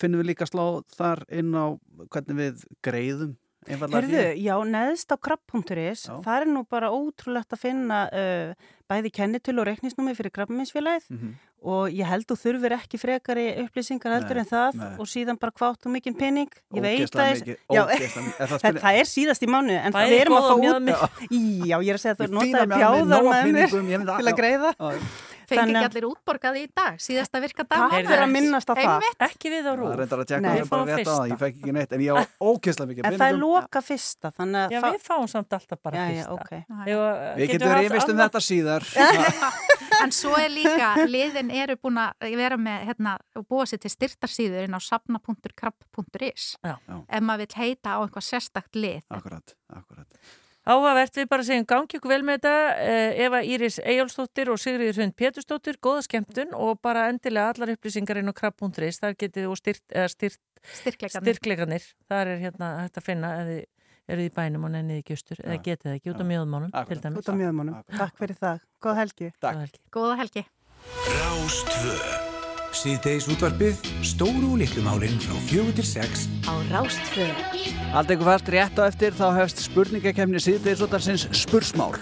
finnum við líka slá þar inn á hvernig við greiðum Herðu, já, neðst á krabb.is, það er nú bara ótrúlegt að finna uh, bæði kennitölu og reiknisnúmi fyrir krabbaminsfélagið Mhm. og ég held þú þurfir ekki frekari upplýsingar heldur Nei, en það nei. og síðan bara hvað áttu mikinn pening. Ég veit að mikið, Já. Er það það, það er síðast í mánu en Bæði við erum að góð fá út. Já, ég er að segja að þú notaði að af með mér til að greiða. Fengi ekki að- allir útborgaði í dag, síðasta virka dag. Heyrðu, fyrir að minnast á það. Ekki við á Það rúf. er reyndar að tjekka Nei, það bara rétt á það, fyrsta. ég fekk ekki neitt, en ég á ógeðslega mikið En það er peningum. loka fyrsta, þannig að... Já, við fáum samt alltaf bara Já, já, fyrsta. ok. Við Við getum rifist um þetta síðar. En svo er líka, liðin eru búin að vera með, hérna, og búa sér til styrtarsýður inn á. Já. ef maður vil heita á einhvað sérstakt lið. Akkurat, akkurat. Áhugavert, við bara segjum gangi ykkur vel með þetta Eh, Eva Íris Eyjálfsdóttir og Sigriður Hund Pétursdóttir, góða skemmtun og bara endilega allar upplýsingar inn á krabb.is þar getið og styrt, eða styrt styrkleikanir, þar er hérna hægt að finna ef þið eruð í bænum og nennið ekki austur eða getið það ekki út á dæmis Út á mjöðmannum. Takk fyrir það. Góð helgi. Takk. Góða helgi. Góða helgi. Rástvö Síðdeis útvarpið Stóru og litlu málinn frá fjögur til sex á Rástfö. Allt eitthvað fast rétt á eftir þá hefst spurningakefni síðdeisvotarsins spursmál.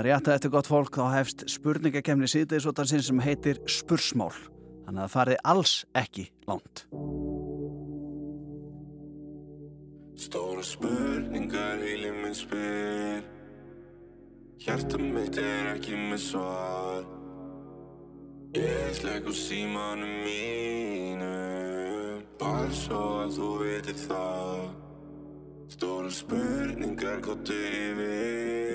Hérna rétt að eftir gott fólk þá hefst spurningakemni síðdeisvotansinn sem heitir Spursmál. Þannig að það farið alls ekki langt. Stóra spurningar heilin minn spyr. Hjarta mitt er ekki með svar. Ég slegg úr símanum mínum Bara svo að þú veitir það. Stóra spurningar gottu yfir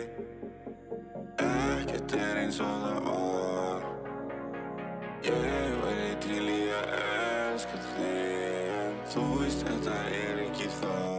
Ekkert er eins og það var. Ég væri til í að elska þig. En þú veist þetta er ekki það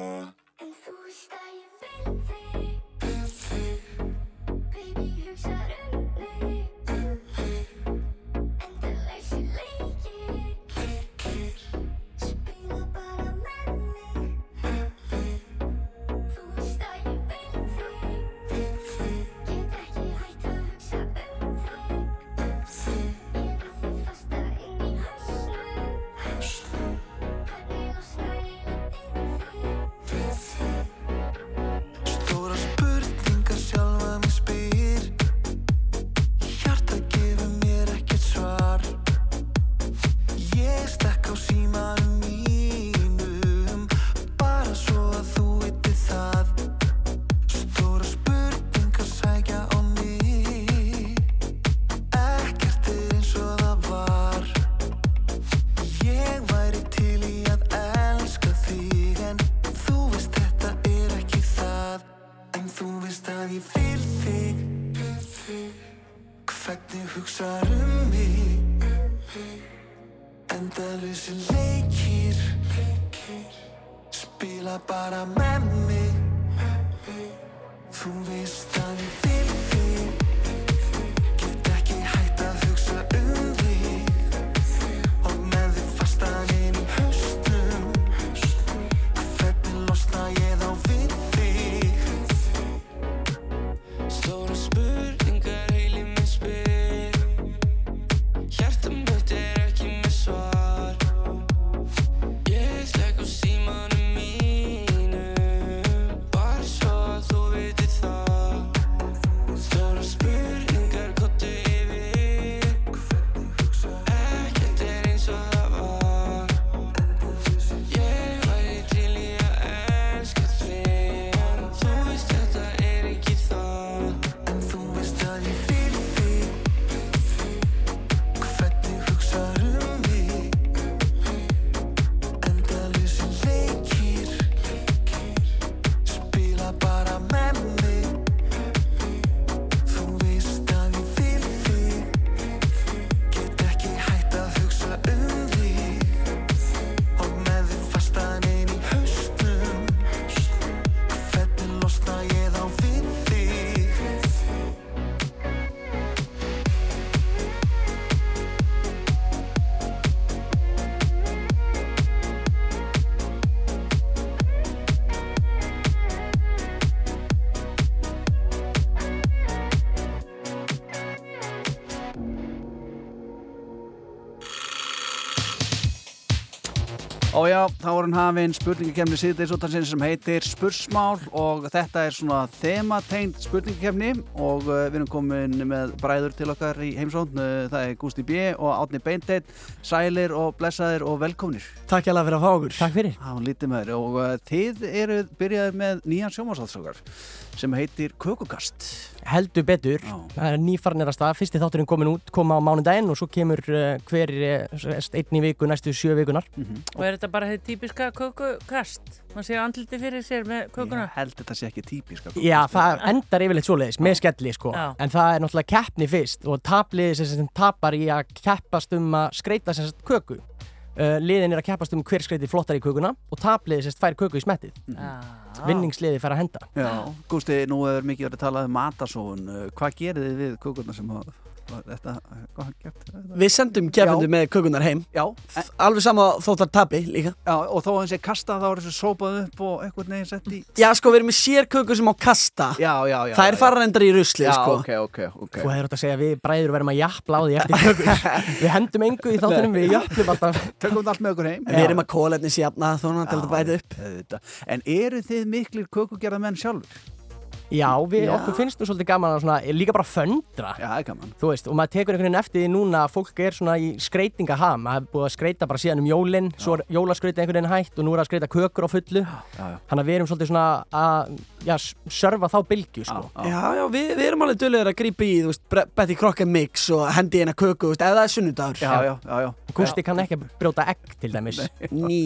Ó já, þá er hann hafinn spurningakefni síðdeisvotansinn sem heitir Spursmál og þetta er svona themategnd spurningakefni og uh, við erum komin með bræður til okkar í heimsókn uh, það er Gústi B. og Átni Beinteit sælir og blessaðir og velkomnir. Takk hjá fyrir að fá okkur. Takk fyrir. Há, lítið með þér og uh, þið eru byrjaðið með nýjan sjómasálsökar sem heitir Kökukast. Heldur betur, það er nýfarnir að stað. Fyrsti þátturinn komin út, koma á mánudaginn og svo kemur hver einn í viku næstu sjö vikunar. Og er þetta bara þetta típiska kökukast? Man sé andliti fyrir sér með kökuna? Ég held þetta sé ekki típiska Já, það endar yfirleitt svoleiðis, með skelli sko. Já. En það er náttúrulega keppni fyrst og tapliði sem, sem tapar í að keppast um að skreita sem sagt köku. Uh, Liðin er að keppast um hver skreiti flottar í kökuna og tapliði sem sagt fær köku í smettið. Vinningsliði fær að henda. Já, Gústi, nú er mikið verið að tala um matasóun. Hvað gerir þið við kökurna sem hafa þetta, hvað hann gert Við sendum keppendur Já. með kökunar heim. Já, Alveg sama þótt að tapi líka. Já, og þó að hann sé kasta þá er þessu sópað upp og einhvern veginn sett í Já, sko, við erum með sér köku sem á kasta. Já, já, já Það er já. fararendar í rusli, Já, sko. ok, ok, ok. Þú hefur átt að segja að við bræður verðum að jafla á því eftir kökur. Við hendum engu í þáttunum, við jaflum alltaf. Tökum þetta allt með okkur heim. Við erum að kóletni sjafna þóna Já, við, Já. okkur finnst nú svolítið gaman að svona, líka bara föndra Já, það er gaman Þú veist, og maður tekur einhvern veginn eftir því núna að fólk er svona í skreitingaham maður hefur búið að skreita bara síðan um jólin svo er jólaskreita einhvern veginn hætt og nú er að skreita kökur á fullu já, já. Þannig að við erum svolítið svona að já, s- sörfa þá bylgju sko. Já, já, við, við erum alveg döluður að grípa í, þú veist, Betty Crocker mix og hendi eina köku, þú veist, ef það er sunnudagur. Já, já, já, já. Gústi kann ekki brjóta egg til dæmis Ný.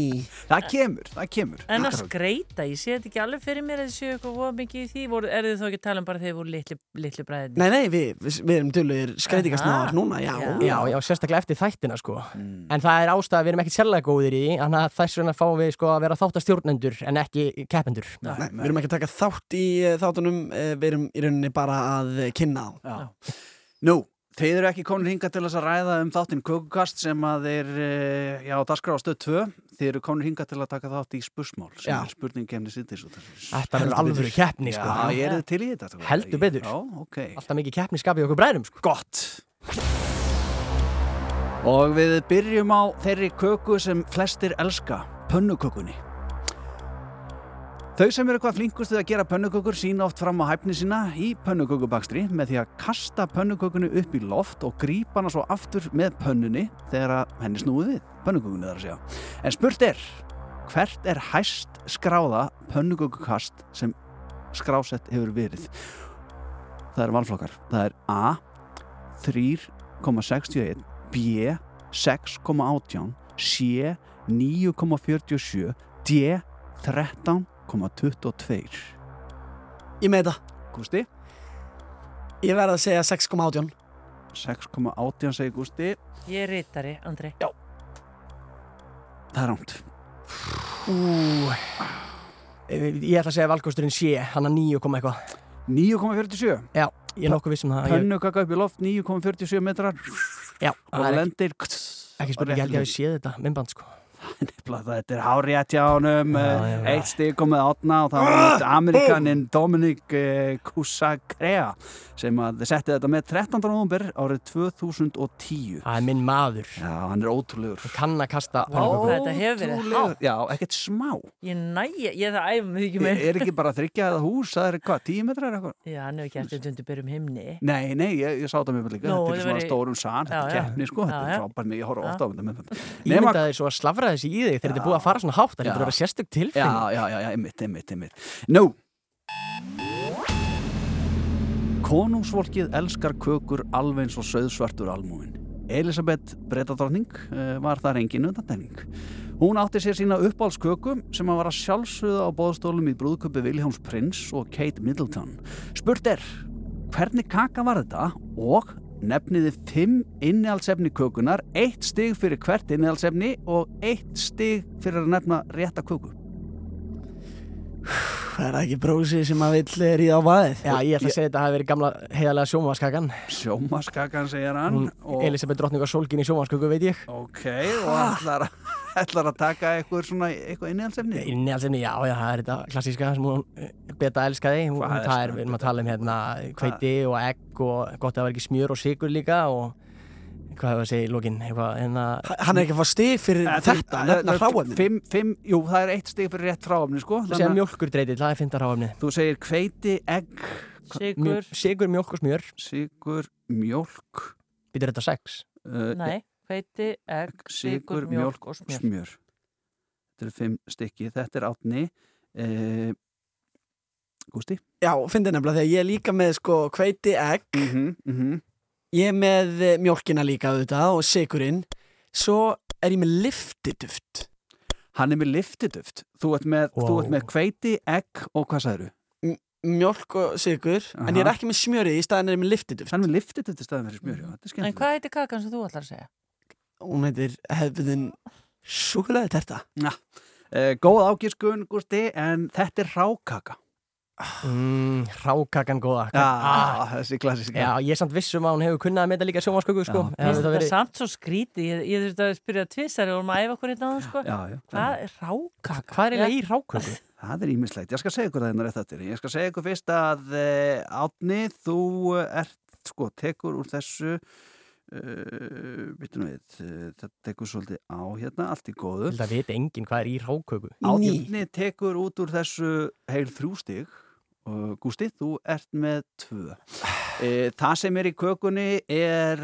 Það kemur, það kemur En að skreita, ég sé þetta ekki alveg fyrir mér að þið séu eitthvað mikið í því, voru, er þið þá ekki að tala um bara þegar þið voru litli, litli bræðin? Nei, nei, við, við, við erum döluður skreitingasnáðar Aha. núna, já. Já, já, sérstaklega eftir þættina sko En það er ástæða, við erum ekki sérlega góðir í Þannig að þess vegna fáum við sko að vera þáttastjórnendur en ekki keppendur Nei, við erum ekki að taka þátt í uh, þáttunum, uh, við erum í rauninni bara að kynna þá. Já. Nú, þeir eru ekki komin hinga til þess að ræða um þáttinn Kökukast sem að þeir, eh, já, daskra á stöð 2 þeir eru komin hinga til að taka þátt í spursmál sem Já. er spurningkemni sýttis Þetta verður alvöru keppni sko. Já, ég er til í þetta sko. Heldur betur. Já, ok. Alltaf mikið keppniskap í okkur bræðum sko. Gott. Og við byrjum á þeirri köku sem flestir elska, pönnukökunni. Þau sem eru eitthvað flinkustu að gera pönnukökur sína oft fram á hæfni sína í pönnukökubakstri með því að kasta pönnukökunni upp í loft og grípa hana svo aftur með pönnunni þegar henni snúið við. Pönnukökunni þar að segja. En spurt er, hvert er hæst skráða pönnukökukast sem skrásett hefur verið? Það eru valflokkar. Það er A 3,61 B 6,18 C 9,47 D 13,22 Ég með þetta. Gústi? Ég verð að segja 6,18. 6,18 segir Gústi Ég er rítari, Andri. Já. Það er rámt Ú, Ég ætla að segja valkosturinn sé, hann að 9, koma eitthvað 9,47 Já, ég er nokkuð vissum það ég- Pönnukaka upp í loft 9,47 metrar Já, og það lendir ekki spurning, ég held ég að við séð þetta myndband sko þetta er hárétt hjá honum eh, eitt stig komið átna og það var ah, Amerikanin Dominic eh, Kusakrea sem að setti þetta með 13. november árið 2010 Það er minn maður. Já, hann er ótrúlegur. Ég kann að kasta þetta hefur verið hátt. Já, ekkert smá. Ég næja, ég það æfum mig ekki með. Er ekki bara þryggja eða hús, það er hvað, 10 metrar eða eitthvað? Já, hann hefur gert þetta undir byrjum himni. Nei, nei, ég, ég sá þetta með líka. Nú, Þetta er það svona stórum san, þetta er keppni sko, þetta er frábært mig, ég horf ofta á þetta með þetta Í þig þegar þetta er búið að fara svona hátt Það að vera sérstök Já, tilfinning. Já, já, já, einmitt, einmitt, einmitt. Nú. Konungsvolkið elskar kökur alveg eins og söðsvartur almúin Elisabeth Bretadrottning uh, var þar engin undantekning. Hún átti sér sína uppáhaldsköku sem að vara sjálfsögða á bóðstólum í brúðköpi Viljáms Prins og Kate Middleton. Spurt er, hvernig kaka var þetta og nefniði fimm innihaldsefni kökunar eitt stig fyrir hvert innihaldsefni og eitt stig fyrir að nefna rétta köku. Það er ekki brósi sem að vill er í á vaðið. Já, ég ætla að segja þetta hafi verið gamla heiðalega sjómaskakan Sjómaskakan segir hann og, Elisabeth drottning var sólgin í sjómasköku, veit ég. Ok, og ætlar, að- ætlar að taka eitthvað svona, eitthvað innihaldsefni Inni alls efni, já, já, það er þetta klassíska sem hún eh, beta elskaði. Hún- Hvað Það er, við erum að tala um hérna hveiti og egg og gott að það var ekki smjör og sigur líka og hvað hefur að segja í lókin eitthvað, hérna Hann er ekki að fá stig fyrir þetta, nefna hráefnin. fimm, fimm, Jú, það er eitt stig fyrir rétt hráefni sko. Þú segja mjölkurdreitið, það er fynda ráfni Þú segir hveiti, egg Sigur, Sigur, mjölk og smjör. Sigur, mjölk Býtur þetta sex? uh, nei, hveiti, egg, sigur, mjölk og smjör. smjör Þetta eru fimm stykki Þetta er átni uh, Gústi Já, fyndi nefnilega þegar ég er líka með sko hveiti egg, mm -hmm, ég er með eh, mjólkina líka auðvitað og sigurinn, svo er ég með liftiduft. Hann er með liftiduft Þú ert með, þú Wow. ert með hveiti, egg og hvað sagður Mjólk og sigur, en ég er Aha. ekki með smjörið, í staðin er ég með liftiduft. Hann er með liftiduft í Þetta er En skemmt hvað heitir kakan sem þú ætlar að segja? Hún heitir hefðin súkulega terta. uh, Góð ágiskun, Gústi En þetta er rákaka mm, Rákakan góða Já, ah, þessi klassíska Já, ég er samt vissum að hún hefur kunnað að meta líka sjómasköku sko. Þetta verið- samt svo skríti, ég, ég þurfti að spyrja tvissari og maður æfa okkur hérna sko. Hvað er rákaka? Hvað er eiginlega í ráköku? Það er ímislegt. Ég skal segja ykkur það hérna rétt eftir. Ég skal segja ykkur fyrst að uh, Átni, þú ert, sko, tekur úr þessu uh, bitur við, uh, það tekur svolítið á hérna, allt í góðu. Ég held að vita enginn hvað er í ráköku Átni tekur út úr þessu heil þrjú stig Uh, Gústi, þú ert með tvö. E, það sem er í kökunni er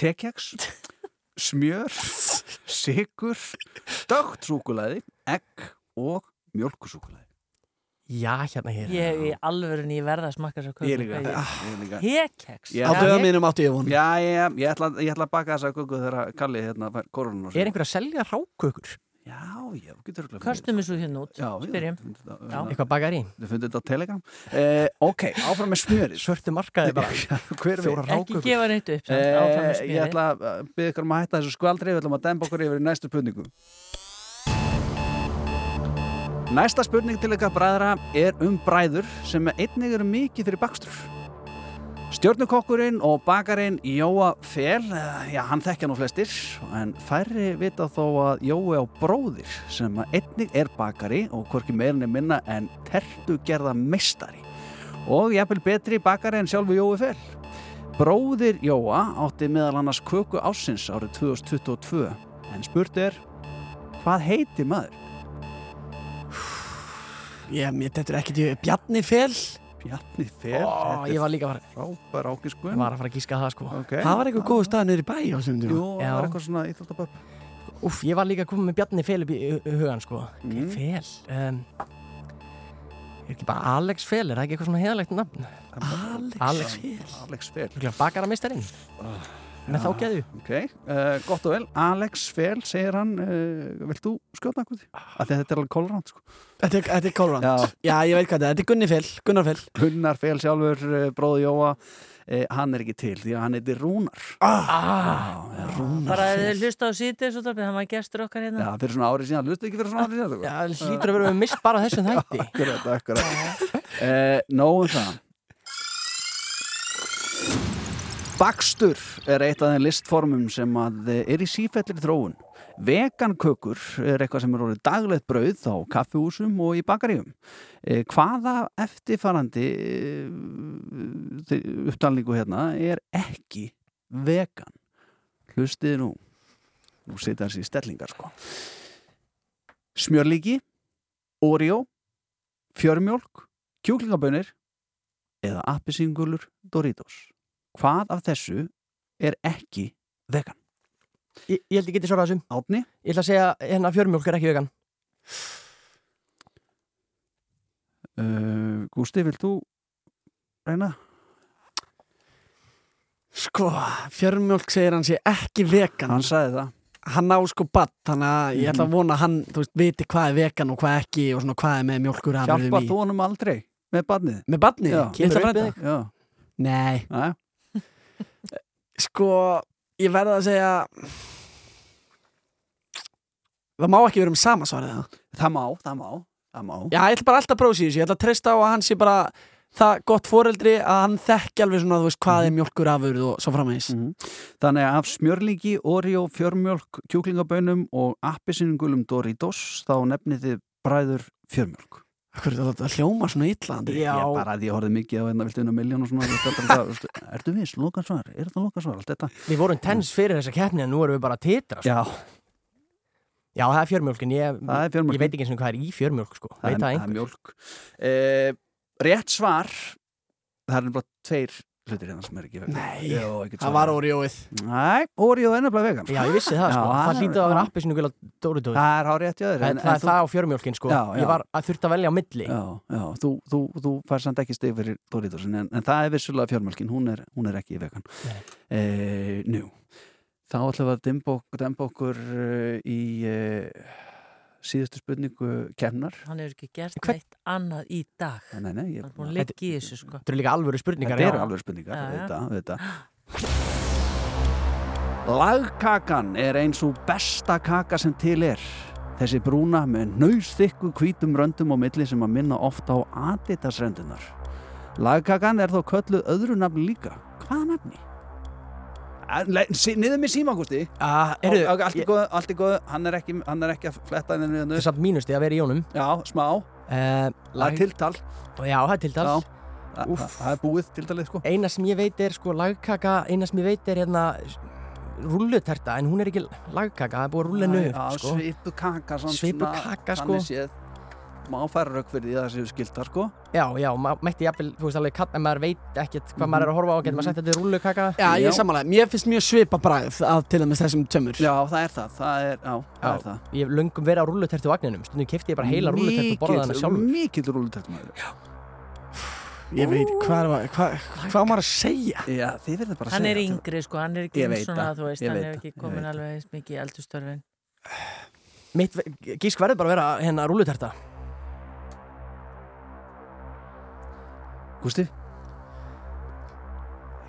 tekjaks, smjör, sigur, dögt súkulaði, egg og mjölkusúkulaði. Já, hérna hér. Ég í alvörunni ég verða að smakka þessar kökur. Hekeks. Ég- Á dögum mínum áttu ég von. Já, ég, ég, ætla, ég ætla að baka þessa köku þegar Kalli hérna fær korunum. Er einhver að selja rákökur? Já, já, getur fundið. Kastum þessu hérna út, spyrjum. Já. Eitthvað bakar í? Þið fundið þetta á Telegram. Eh, ok, áfram með smjörið. Svörtu markaði bara. Ekki gefa neitt upp, samt, áfram með Eh. Ég ætla að byggja ykkur um að hætta þessu skvaldri Við ætlum að demba okkur yfir í næstu spurningu Næsta spurning til ykkar bræðra er um bræður sem einnig eru mikið fyrir bakstur. Stjörnukokkurinn og bakarinn Jóa Fel, eh, já hann þekkja nú flestir en færri vita þó að Jói á bróðir sem einnig er bakari og hvorki meirinni minna en tertu gerða meistari og jafnvel betri bakari en sjálfu Jói Fel. Bróðir Jóa átti meðal annars köku ásins árið 2022 en spurt er hvað heitir maður? Þetta er ekkert í Bjarni Fel. Bjarni Fel Ó, ég var líka að fara Frábær ákiskun Ég var að fara að gíska það sko. Okay. Það var eitthvað góð stað í bæ á þessum tíma Jú, það var eitthvað svona íþróttaböpp. Úff, ég var líka að koma með Bjarni Fel upp í hu- hugan sko. Mm. Fel um, Er ekki bara Alex Fel, er það ekki eitthvað svona heðalegt nafn? Alex, Fel. Alex Fel. Líklega bakara meistarinn Með þá geðu Ok, uh, gott og vel Alex Fel, segir hann uh, Vilt þú skjóta eitthvað því? Af því að þetta er alveg kólrand sko. Þetta er, þetta er Kólrand Já. Já. ég veit hvað þetta er, þetta er Gunni Fel Gunnar Fel Gunnar Fel sjálfur, uh, bróði Jóa Hann er ekki til því að hann heitir Rúnar ah. Já, Rúnar Bara að þið hlusta á síðdeis og það var gestur okkar hérna. Já, fyrir svona árið síðan, lustu ekki fyrir svona árið síðan? Já, hlýtur að vera með mist bara þessum þætti Akkurat, akkurat Nóum það Bakstur er eitt af þeim listformum sem eh, er í sífellir þróun. Vegankökur er eitthvað sem er orðið daglegt brauð á kaffihúsum og í bakaríum. Eh, Hvaða eftirfarandi eh, upptalningu hérna er ekki vegan? Hlustiði nú. Nú setja þessi stellingar sko. Smjörlíki Oreo fjörmjólk, kjúklingabönir eða appisingulur Doritos. Hvað af þessu er ekki vegan? Ég, ég held ég geti svarað þessum Átni? Ég ætla að segja hérna fjörmjólk er ekki vegan Uh, Gústi, vilt þú reyna? Sko, fjörmjólk segir hann sé ekki vegan Hann sagði það Hann á sko badd, þannig að ég ætla að vona að hann, þú veist, viti hvað er vegan og hvað ekki og svona hvað er með mjólkur Hjálpar þú honum aldrei með badnið? Með badnið? Já. Upp frænda? við þig? Já, Nei, Næ, sko, ég verða að segja Það má ekki vera um sama svarið það það má, það má, það má. Já, ég ætla bara alltaf að prófa þessu, ég ætla að treysta á að hann sé bara það gott foreldri að hann þekki alveg svona, þú veist, hvað er mjólkur afurð og svo framvegis. Mhm. Þannig að af smjörlíki, Oreo, fjörmjólk, kjúklingabönum og appisingulum Doritos þá nefnið þið bræður fjörmjólk Hvað er þetta hljóma svona? Já. Ég bara að ég horfði mikið á hérna viltu unna miljón og svona það, Ertu viss, loka svar, er þetta loka svar allt þetta? Við vorum tens fyrir þessa keppni en nú erum við bara að titra sko. Já, Já, það er fjörmjólkin ég, það er fjörmjólk ég veit ekki eins og hvað er í fjörmjólk sko. það, Veit er, það það er mjólk eh, Rétt svar Það er bara tveir hlutir hérna sem er ekki vegan Nei, Jó, það var Oreoið Nei, Oreo er nefnilega vegan Já, ég vissi það Já, sko. það Það hlýtið að vera já. appisinu gula Doritos Það er hárið eftir öðru Það en- en er það á fjörmjólkin sko. Já, já. Ég var að þurft að velja á milli Já, já, þú, þú, þú fær samt ekki stig fyrir Doritos en, en það er vissulega fjármjölkin, hún er, hún er ekki vegan Nei. eh, Nú, þá ætlum við að demba, ok- demba okkur uh, í uh, síðustu spurningu kemnar Hann hefur ekki gert Hvern- neitt annað í dag. Nei, nei, ég, Hann er liggja í þessu sko. Þetta eru líka alvöru spurningar Þetta já. eru alveg spurningar, þetta, þetta Lagkakan er eins og besta kaka sem til er Þessi brúna með nöysþykku hvítum röndum á milli sem að minna ofta á aditasrendunar Lagkakan er þó kölluð öðru nafn líka Hvaða nafni? Eh, Niður með síma, Gústi. Ah, Allt allt í góðu. Hann er ekki, hann er ekki að fletta henni Þetta er samt mínusti að vera í honum. Já, smá, uh, það er tiltal. Já, það er tiltal. Það er búið tiltalið, sko. Eina sem ég veit er sko lagkaka Eina sem ég veit er hérna rulluterta en hún er ekki lagkaka það er búið að rulla hennu upp sko. svipu kaka svona, kaka, sko. Má færa rauk fyrir því að það séu skiltar sko. Já, já, maður mætti jafnvel, þú veist alveg, ef maður veit ekkert hvað maður er að horfa á, getur maður sagt þetta er rúllukaka. Já, ég er samanlega, mér finnst mjög svipa bræð að til dæmis þessum tömur Já, það er það, það er, já, það er það. Ég hef löngum verið á rúllutertu vagninum, stundum kefti ég bara heila rúllutert og borðaði hana sjálfur. Mikill rúllutert maður. Ég veit, hvað er hvað, hvað á maður að segja? Já, þið verður bara að Hann segja er þetta. yngri sko, hann er ekki svona, það, þú veist, hann er ekki komin alveg eins mikið í eldustörfin. Mitt gísk verður bara að vera hérna rúlluterta Gústi?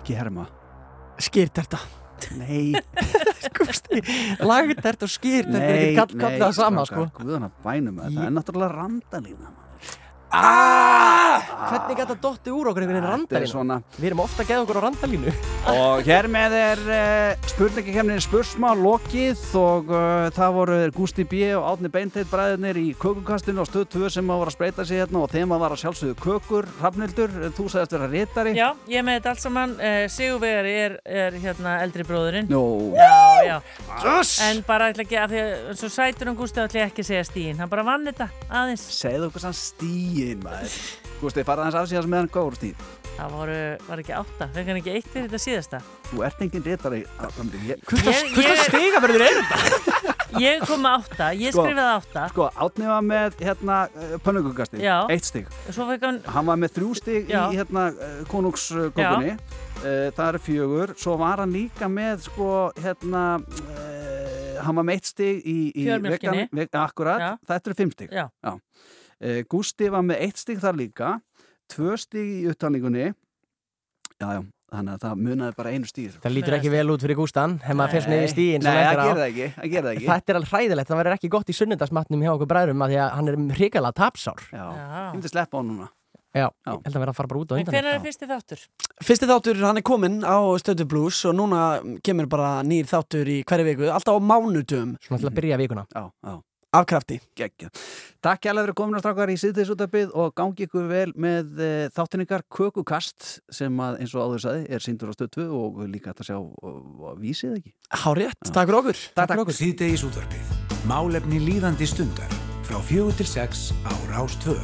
Ekki herma Skýrterta Nei Gústi, lagtert og skýrtert er ekki kall, kall það sama sko Guðan að bænum það, það er náttúrulega randalína maður. Ah! Hvernig gæta dotti úr okkur einhvern veginn randalínu? svona Við erum ofta að geða okkur á randalínu Og hér með er uh, spurningakefnin spursmál lokið og uh, það voru Gústi B. og Átni Beinteit bræðinir í kökukastinu og stöð 2 sem að voru að spreita sig hérna og þeim að var að sjálfsögðu kökur Hrafnildur, þú sagðist vera réttari Já, ég með þetta allt saman. Uh, Sigurvegar er, er hérna eldri bróðurinn. Nú Já, já. Yes! En bara ætla ekki að því að svo sætur um Gústi ætla ekki að segja stíðin. Hann bara vann þetta aðeins. Segðu okkur sann stíin maður Gústi, farað hans af síðan með hann góður stíð Það voru, var ekki átta. Fekk hann ekki eitt fyrir þetta síðasta. Þú ert engin réttari ég- stigaverður er þetta? Ég kom með átta, ég Sko, skrifaði átta. Sko, Átni var með hérna pönnugukasti, Já. eitt stig hann, Hann var með þrjú stig Já. í hérna konungskökunni uh, Það eru fjögur Svo var hann líka með sko hérna Hann var með eitt stig í, í vegan- veg, Akkurat, Já. þetta eru fimm stig Já. Uh, Gústi var með eitt stig þar líka Tvö stig í upptalningunni Já, já, þannig að það munaði bara einu stig Það lítur ekki vel út fyrir Gústan Hefði maður fyrst niður í stíðin Nei, það gerir það ekki, það það ekki. Þetta er alveg hræðilegt, það verður ekki gott í sunnundagsmatnum hjá okkur bræðurum að því að hann er hrikalega tapsár. Já, Já. ég myndi sleppa á hann núna. Já, ég held að vera að fara bara út á undan. hvernig er fyrsti þáttur? Fyrsti þáttur, hann er kominn á Stötu Blues og núna kemur bara nýr þáttur í hverju viku, alltaf á mánudum Svona til að byrja vikuna. Já, já af krafti Gekkja. Takk hjálpa fyrir komin að strákar í síðdeisútabið og gangi ykkur vel með e, þáttinningar Kökukast sem að eins og áður saði er síndur á stötu og líka að sjá og, og vísið ekki. Hárétt, takk fyrir okkur Takk, takk. Síðdeisútvarpið. Málefni líðandi stundar frá fjögur til sex á Rástvö.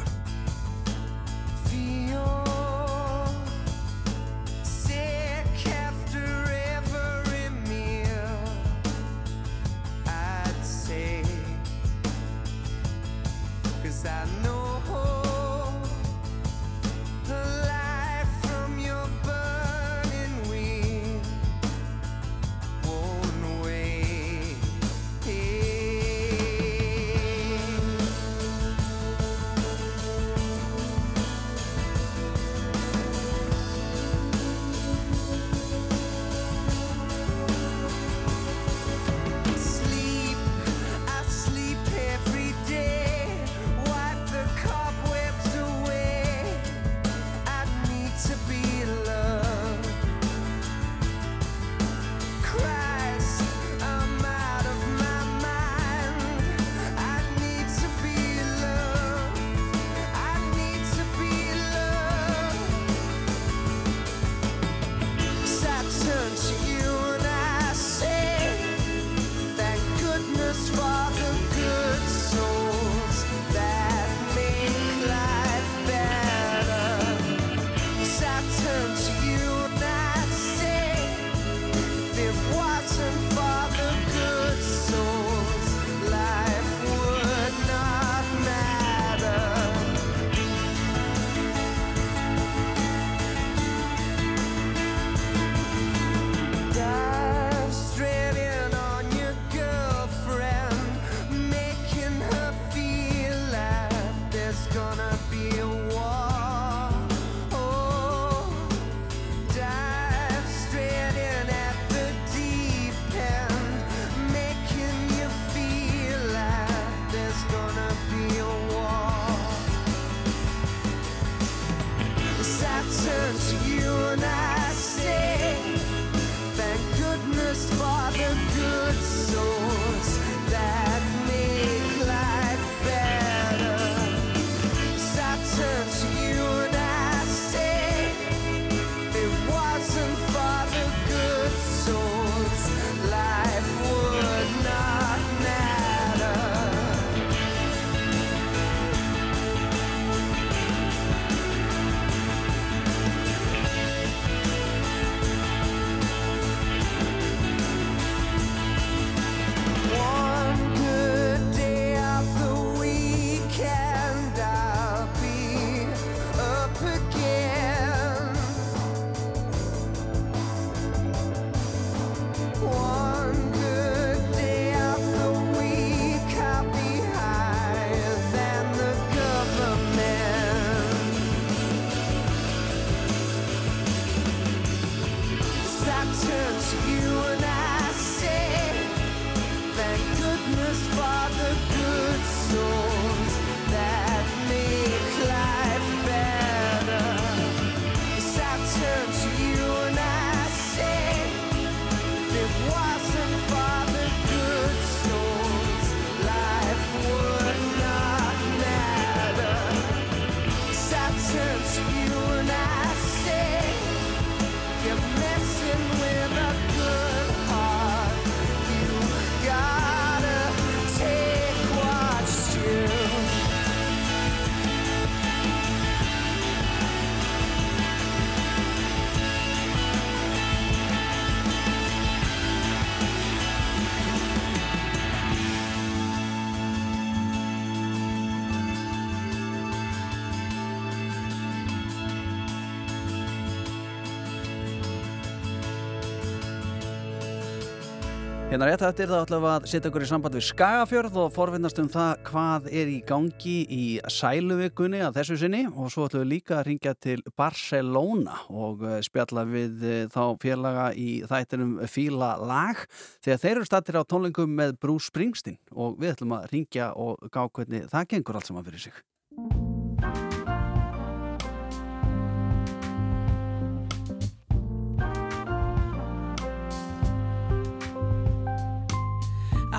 Hérna rétt eftir það ætlum við að setja ykkur í samband við Skagafjörð og forvinnast um það hvað er í gangi í sæluvikunni að þessu sinni og svo ætlum við líka að ringja til Barcelona og eh, spjalla við eh, þá félaga í þættinum Fíla lag þegar þeir eru stattir á tónlingum með Bruce Springsteen og við ætlum að ringja og gá hvernig það gengur allt saman fyrir sig.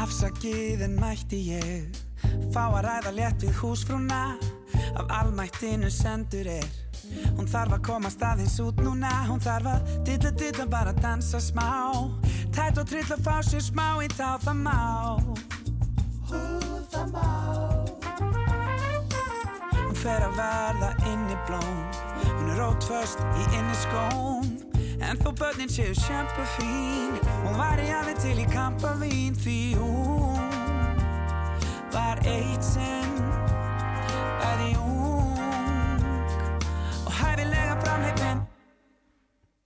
Afsakið en mætti ég Fá að ræða létt við húsfrúna. Af almættinu sendur er Hún þarf að koma staðins út núna. Hún þarf að dilla dilla bara dansa smá. Tætt og trill að fá sér smá í tá það má. Hú það má. Hún fer að verða inni blóm Hún er rótföst í inni skóm En þó börnin séu sjampa fín Hún var í alveg til í kampa vín Því hún var eitt sinn Bæði ung Og hæfilega framleipin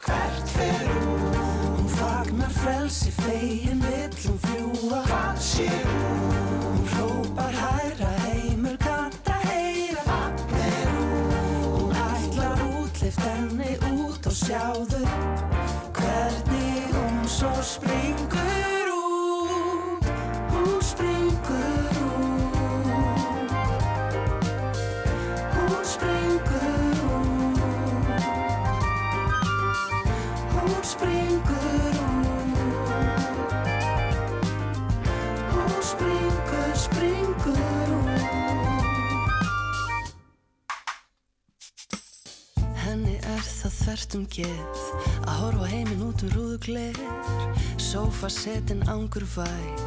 Hvert fer hún? Hún fagnar frelsi fegin vill hún fljúa Hvað sé? Hún hún geð að horfa heiminn út um rúðugleir Sófa setin ángur vær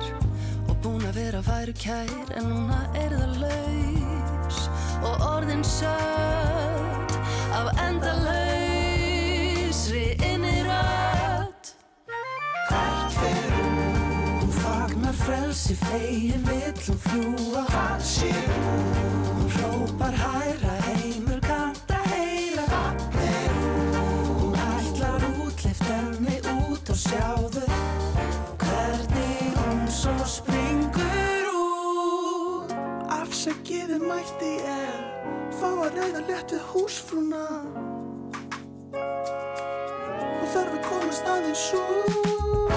og búin að vera væru kær en núna er það laus og orðin sött af endalausri innirödd Hvert fer hún? Hún fagnar frelsi fegin vill hún fljúa Hvað sé hún? Hún hrópar hæra Mætti ég Fá að ræða létt við húsfrúna. Og þarf að komast aðeins út.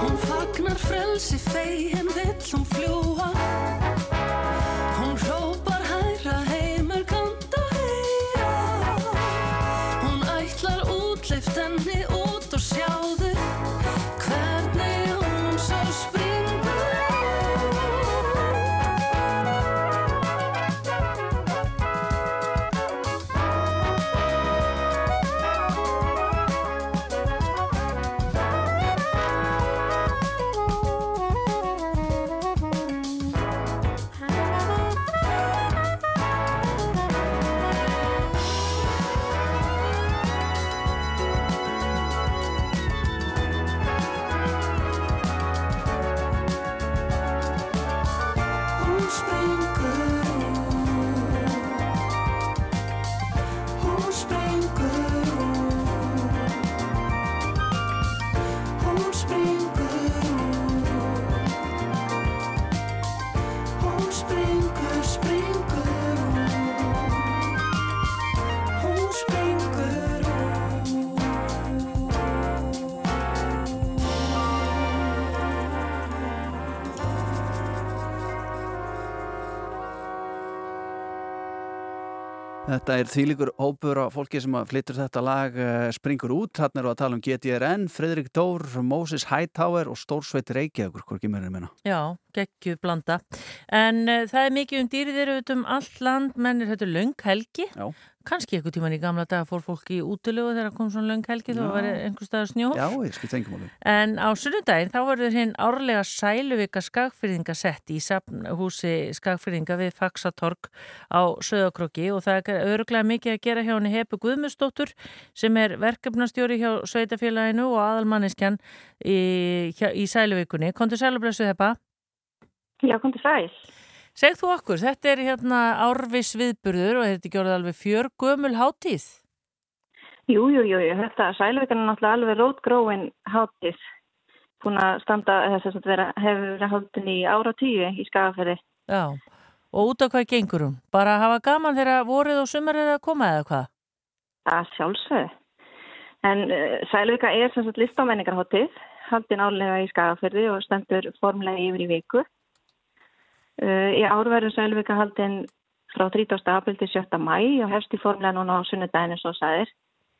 Hún fagnar frelsi fegin vill hún fljúa Þetta er þýlikur hópur á fólki sem að flyttur þetta lag uh, springur út. Þannig eru að tala um GTRN, Fredrik Dór, Moses Hightower og Stórsveit Reykjavíkur, hvort ekki mér er minna. Já, geggjuð blanda. En uh, það er mikið um auðvitað um allt land, mennir þetta löng helgi. Já. Kanski eitthvað tíman í gamla daga fór fólk í útilegu þegar kom svona löng helgi þá Já. var einhver staðar snjór. Já, ég skil tengum alveg. En á sunnudaginn þá verður hinn árlega sæluvika skagfyrðinga sett í húsi skagfyrðinga við Faxatorg á Söðakrokki og það er öruglega mikið að gera hjá henni Hepu Guðmustóttur sem er verkefnastjóri hjá Sveitafélaginu og aðalmanniskjan í, í sæluvikunni. Kontur sælublessu Hepa? Já, kom til sæl. Segð þú okkur, þetta er hérna árvis viðburður og er þetta ekki orðið alveg fjör gömul hátíð? Jú, jú, jú, jú, þetta sælveikan er náttúrulega alveg rótgróin hátíð. búin að standa, þess að vera, hefur verið haldin í ára tíu í skagaferði. Já, og út af hvað gengur hún? Bara að hafa gaman þegar vorið og sumar er að koma eða hvað? Að sjálfsögðu. En uh, Sælvika er sem sagt listamenningarhóttið, haldin álega í skagaferði og stendur formlega yfir í viku. Uh, í ár verður Sælvika haldin frá 30. april til 7. mæ og hefst í formlega núna á sunnudaginu svo sæðir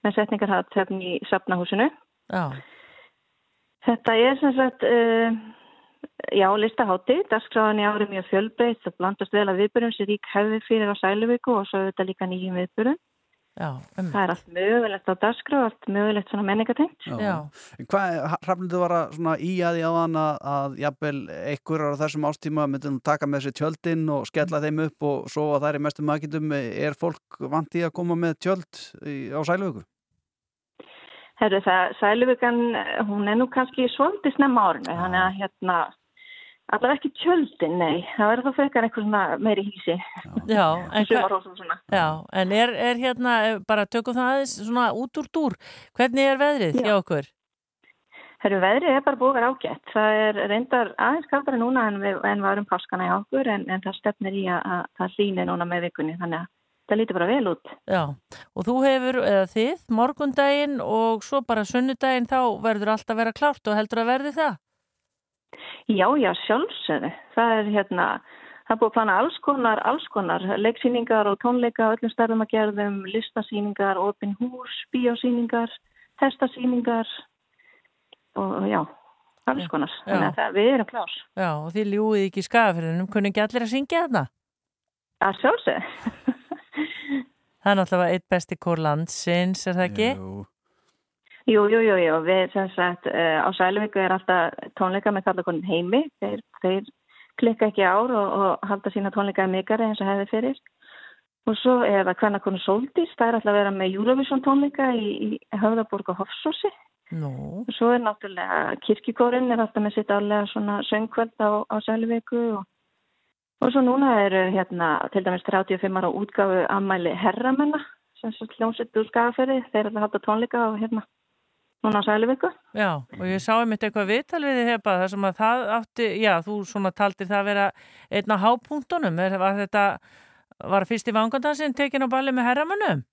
með setningarháttöfn í Safnahúsinu. Já. Þetta er sem sagt, uh, já, listahátti, dagskráðan í ári mjög fjölbreytt og blandast vel að viðbyrjum sem rík hefði fyrir á Sæluvíku og svo er þetta líka nýjum viðbyrjum. Já, um. Það er allt mögulegt á dagskrá, allt mögulegt svona menningatengt. Hvað, Hrafnildur var að svona í aði á hann að, að jafnvel einhverjar á þessum ástíma myndum taka með sér tjöldin og skella þeim upp og svo að það er í mestum makitum er fólk vant í að koma með tjöld í, á Sæluvöku? Herru það, Sæluvíkan, hún er nú kannski svolítið snemma árinu, þannig að hérna, allar ekki tjöldin, nei, það verður þá frekar eitthvað svona meiri hísi. Já, en, já, en er, er hérna, eh, bara tökum það aðeins svona út úr dúr, hvernig er veðrið hjá okkur? Herru, veðrið er bara búið að vera ágætt. Það er reyndar aðeins kaldara núna en við en varum páskana í okkur en, en það stefnir í að, að það hlýni núna með vikunni, þannig að það lítur bara vel út. Já, og þú hefur, eða þið, morgundaginn og svo bara sunnudaginn þá verður allt að vera klárt og heldur að verði það? Já, já, sjálfsögðu. Það er hérna, það er búið að plana alls konar, alls konar, leiksýningar og tónleika, á öllum stærðum að gerðum, listasýningar, opin hús, bíósýningar, hestasýningar og já, alls konar. Já. Þannig að það, við erum klás. Já, og þið ljúið ekki í skafafyrinum, kunni ekki allir að syngja þarna? Að sjálfsögðu. Það er náttúrulega eitt besti kór landsins, er það ekki? Jú, jú, jú, jú, við sem sagt uh, á Sæluvíku er alltaf tónleika með kallakonin heimi, þeir, þeir klikka ekki ár og, og halda sína tónleika mikari eins og hefði fyrir. Og svo er það hvernig konu Sóldís, það er alltaf að vera með Eurovision tónleika í, í Höfðaborg og Hofsósi. Nú. Og svo er náttúrulega kirkikórin er alltaf með sitt álega svona söngkvöld á, á Sæluvíku og, og svo núna eru hérna til dæmis 35 ára útgáfu ammæli herramenna sem hljómsett úr skafaferi, þeir er alltaf að halda tónleika og hérna núna á Sæluvíku. Já, og ég sá einmitt eitthvað viðtal við þið hefa, þar sem að það átti, já, þú svona taldir það að vera einn á hápunktunum, er, var þetta, var fyrst í vangandansinn tekin á balli með herramönnum?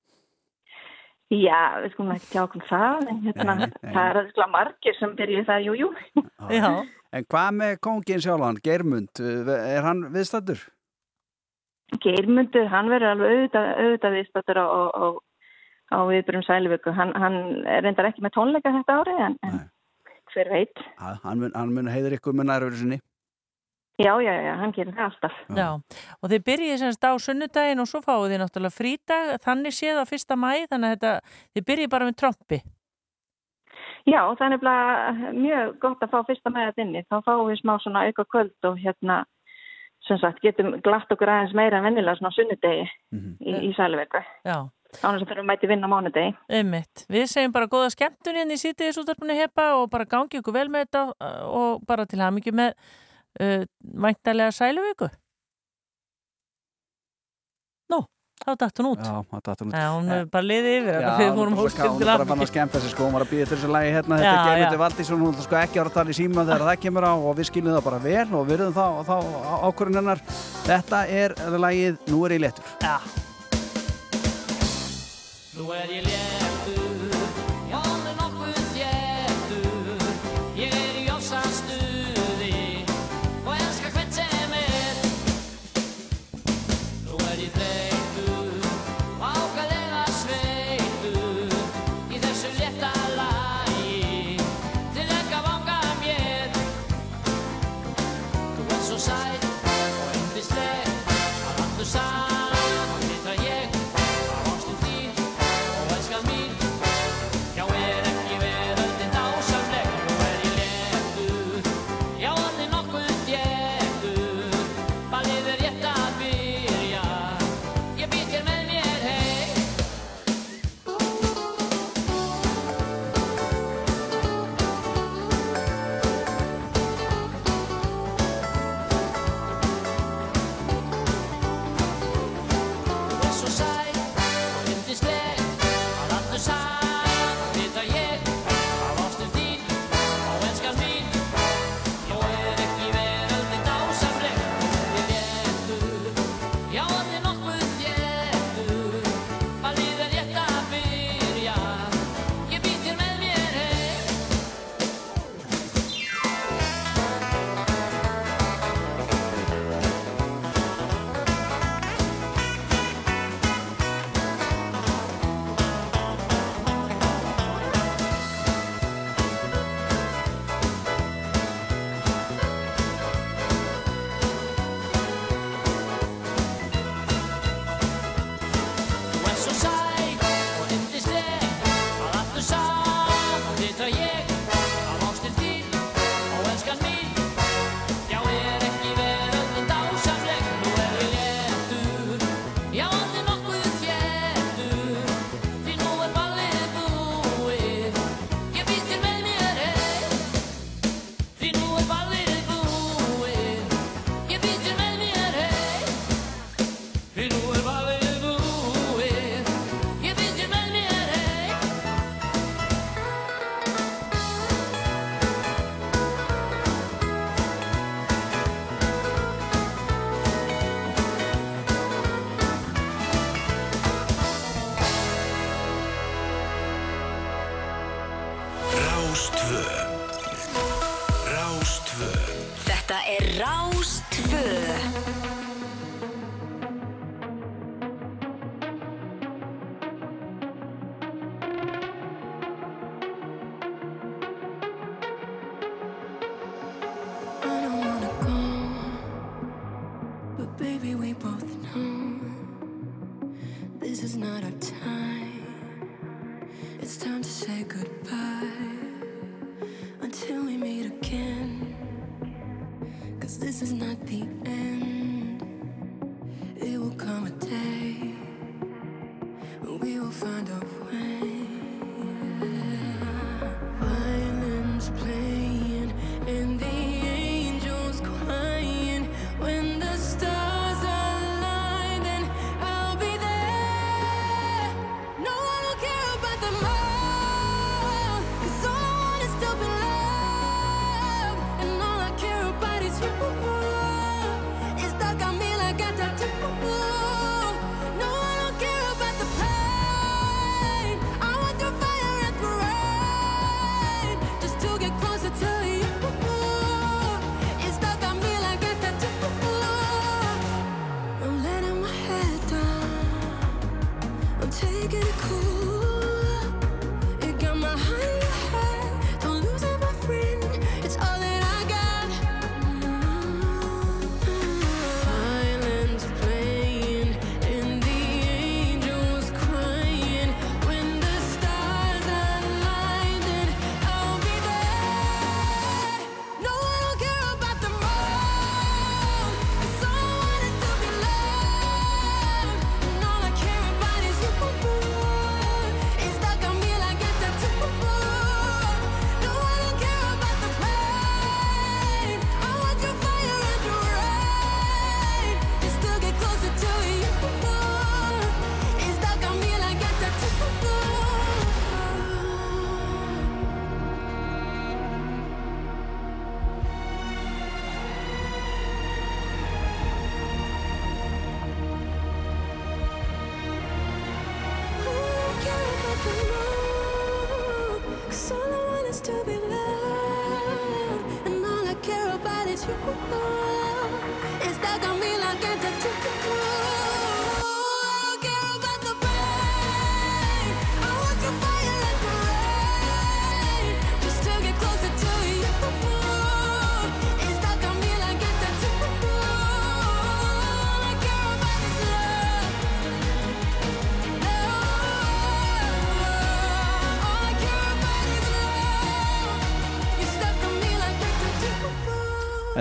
Já, við skulum ekki tjá okkur það, en hérna, Nei, nei. það er alltaf margir sem byrjuð það, jú, jú. Já. En hvað með kongin sjálfan, Geirmund, er hann viðstattur? Geirmundur, hann verður alveg auðvitað, auðvitað viðstáttur á, á, á viðbyrjum Sæluvöku. Hann, hann er reyndar ekki með tónleika þetta ári, en, en hver veit. Ja, hann mun, hann mun heiður ykkur með nærveru sinni. Já, já, já, hann gerir það alltaf. Já, og þið byrjið semst á sunnudaginn og svo fáið þið náttúrulega frídag, þannig séð á fyrsta mæ, þannig að þetta, þið byrjið bara með trompi. Já, það er nefnilega mjög gott að fá fyrsta meðat inni. Þá fáum við smá svona auka kvöld og hérna, sem sagt, getum glatt okkur aðeins meira en vennilega svona á sunnudegi í, í Sæluvöku. Já. Ánum sem að mæti vinna mánudegi. Einmitt. Við segjum bara góða skemmtun hérna í sítiðis útvarpunni hepa og bara gangi ykkur vel með þetta og bara til hamingi með uh, væntalega sæluvíku. Nú, þá datt hún út. Já, það datt hún út. Já, hún er bara liðið yfir. Já, Já, við hún vorum er bara- hóstum hún til er bara fann að skemmta sig sko, hún var að býða til þessu lagi hérna, þetta Já, er Geirmundi já. Valdísson, hún er sko ekki ára að tala í síma þegar það kemur á og við skiljum það bara vel og virðum þá, þá ákvörðun hennar. Þetta er lagið Nú er ég léttur. Já. Nú er ég léttur,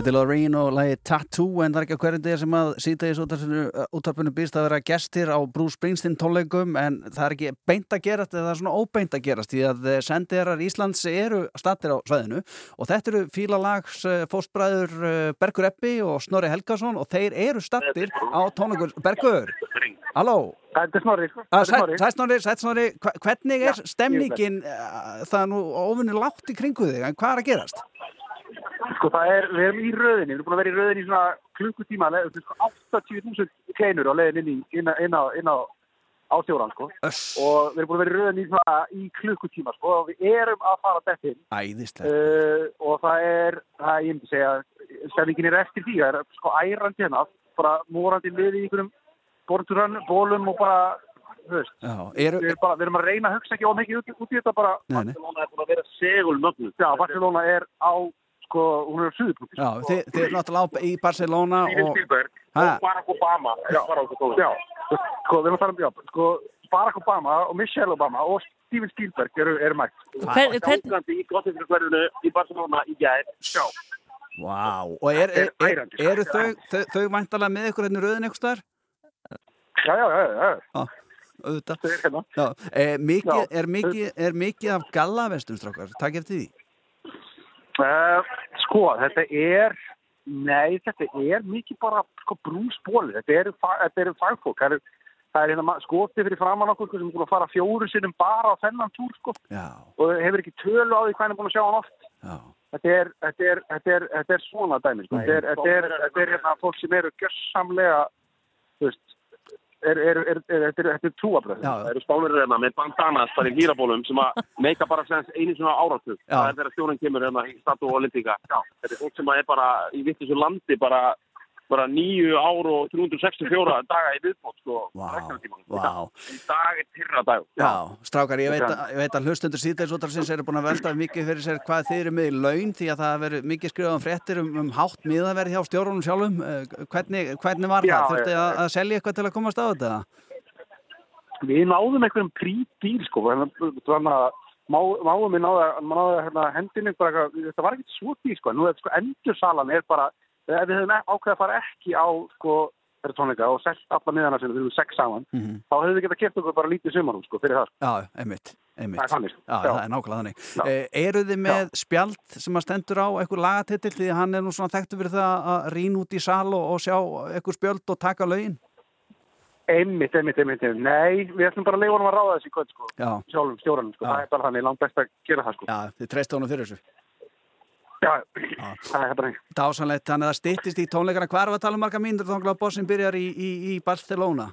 Þetta er Loreen og lagi Tattoo en það er ekki að hverjum degi sem að síðdegis útarpunum býrst að vera gestir á Bruce Springsteen tónleikum en það er ekki beint að gerast eða það er svona óbeint að gerast því að sendiðarar Íslands eru stattir á svæðinu og þetta eru fílalags fóstbræður eh, Bergur Eppi og Snorri Helgason og þeir eru stattir á tónleikur Bergur, halló Þetta er Snorri, sko. Ah, Snorri. Sætt Snorri, sætt hvernig er stemningin eh, það er nú ofinni látt í kringu þig en hvað er að gerast? Sko það er, við erum í röðinni, við erum búin að vera í röðinni í svona klukkutíma, sko 80.000 kleinur á leiðin inn, í, inn, á- inn á, inn á, á stjóran, sko. Öss. Og við erum búin að vera í röðinni í, svona, í klukkutíma, sko, og við erum að fara þetta inn. Æðislega. Uh, og það er, það er, ég myndi segja, stefningin er eftir því, það er sko ærandi hérna, bara morandi liði í einhverjum borturönn, bólum og bara, þú veist, Já, eru, við, erum bara, við erum að reyna að hugsa ekki á mikið út, út í þetta bara, Nei, nei. Barcelona er búin að vera segulmögnu. Já, Barcelona er á, sko, hún er á suðupunkti. Já, þið, þið eru náttúrulega í Barcelona Steven og... Spielberg Ha? og Barack Obama er að fara á þetta Já, sko, við erum að tala um, já, sko, Barack Obama og Michelle Obama og Steven Spielberg eru, eru mætt. Hver- hvern- Gangandi í gottinfjörðinu í Barcelona í gær. Já. Vá, og er, er, er, sko. eru þau, þau, þau væntalega með ykkur hérna í röðin einhvers staðar? Já, já, já, já. Já, auðvitað. Þau eru hérna. Já, er mikið, Já. er mikið, er mikið af gallavestum, strákar? Takk eftir því. Uh, sko, þetta er, nei, þetta er mikið bara, sko, brúsbóli. Þetta eru, eru fagfólk. Það er, það er hérna skotið fyrir framann okkur sem er búin að fara fjóru sinnum bara á þennan túr, sko. Og hefur ekki tölu á því hvað hann er búin að sjá hann oft. Þetta er, þetta er, þetta er, þetta er svona dæmi, sko. Þetta er, þetta er, þetta er hérna fólk sem eru gjössamlega, þetta er, er trúabröð. Það eru spánverður hérna með bandanas bara í gýrabólum sem að meika bara einu svona áratug. Það er þegar stjórn kemur hérna í Statu og Olympíka. Þetta er fólk sem er bara í vittisu landi bara bara nýju ár og 364 daga í viðbót sko, reknartímanum. vá. í dag er pyrra dag Já, strákar, ég veit, að, ég veit að hlustundur síðdeisútarsins eru búin að velta mikið fyrir sér hvað þið eru með í laun því að það verið mikið skrifað um fréttir um, um hátt miðaverð hjá stjórnum sjálfum. Eh, Hvernig, hvernig var Já, það? Þurfti já, að, að selja eitthvað til að komast á þetta? Við náðum einhverjum prítbíl sko, þannig að má- máum við náða, hérna, hendinni bara, eitthvað- þetta var ekkert svo dýr sko, nú er sko endursalan er bara, við höfum ákveðið að fara ekki á sko tónleika og selt alla miðana sinni, við höfum sex saman, Mhm. þá höfum við getað kert okkur bara lítið sumarum sko, fyrir það. Já, einmitt, einmitt. Það er. Já, Já. það er nákvæmlega þannig. Eh, eru þið með spjald sem að stendur á eitthvað lagatitill því hann er nú svona þekktu fyrir það að rýna út í sal og, og sjá eitthvað spjöld og taka lögin? Einmitt, einmitt, einmitt, einmitt. Nei, við ætlum bara að leifa honum að ráða þessi kvöld sko, Já. sjálfum stjóranum sko, Já. það er bara þannig langt best að gera það sko. Já, þið treystu honum fyrir þessu. Já, það er bara einhver. Dásanlegt, þannig að það styttist í tónleikana. Hvað er að tala um marga mínútur þá að bossin byrjar í, í, í Barcelona?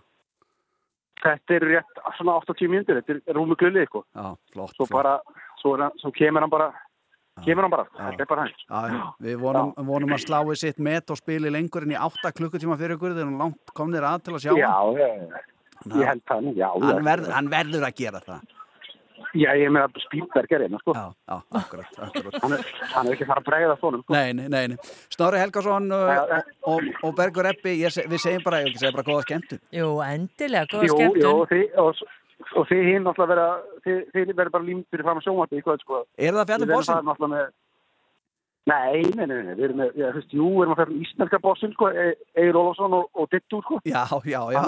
Þetta er rétt svona 80 mínútur, þetta er rúmi gullið sko. Já, flott. Svo bara, svo, er, hann- svo kemur hann bara, kemur hann bara, þetta er bara hans. Já, já, við vonum, vonum að slái sitt met og spili lengur en í 8 klukkutíma fyrir ykkur þegar hann langt komnir að til að sjá Já, hann. ég, ég held það já. Hann, já. verð, hann verður að gera það. Já, ég er að Spílberg er einna, sko. Já, já, akkurat, akkurat. Hann er, hann er ekki að fara að bregða þónum, sko. Nei, nei, nei, nei. Snorri Helgason uh, og, og Bergur Eppi, ég, se- við segjum bara, ég vil segja bara góða skemmtun. Jú, endilega, góða Jú, skemmtun. jú, þið, og, og þið hinn náttúrulega vera, þið, þið verður bara límt fyrir fram að sjónvarpi í hvað, sko. Er það að fjalla um Við verðum bossinn? það náttúrulega með, nei, nei, nei, nei, við erum með, þú veist, jú, við erum að færa um íslenska bossin, sko, Egil Ólafsson og, og Dittu, sko. Já, já, já. Að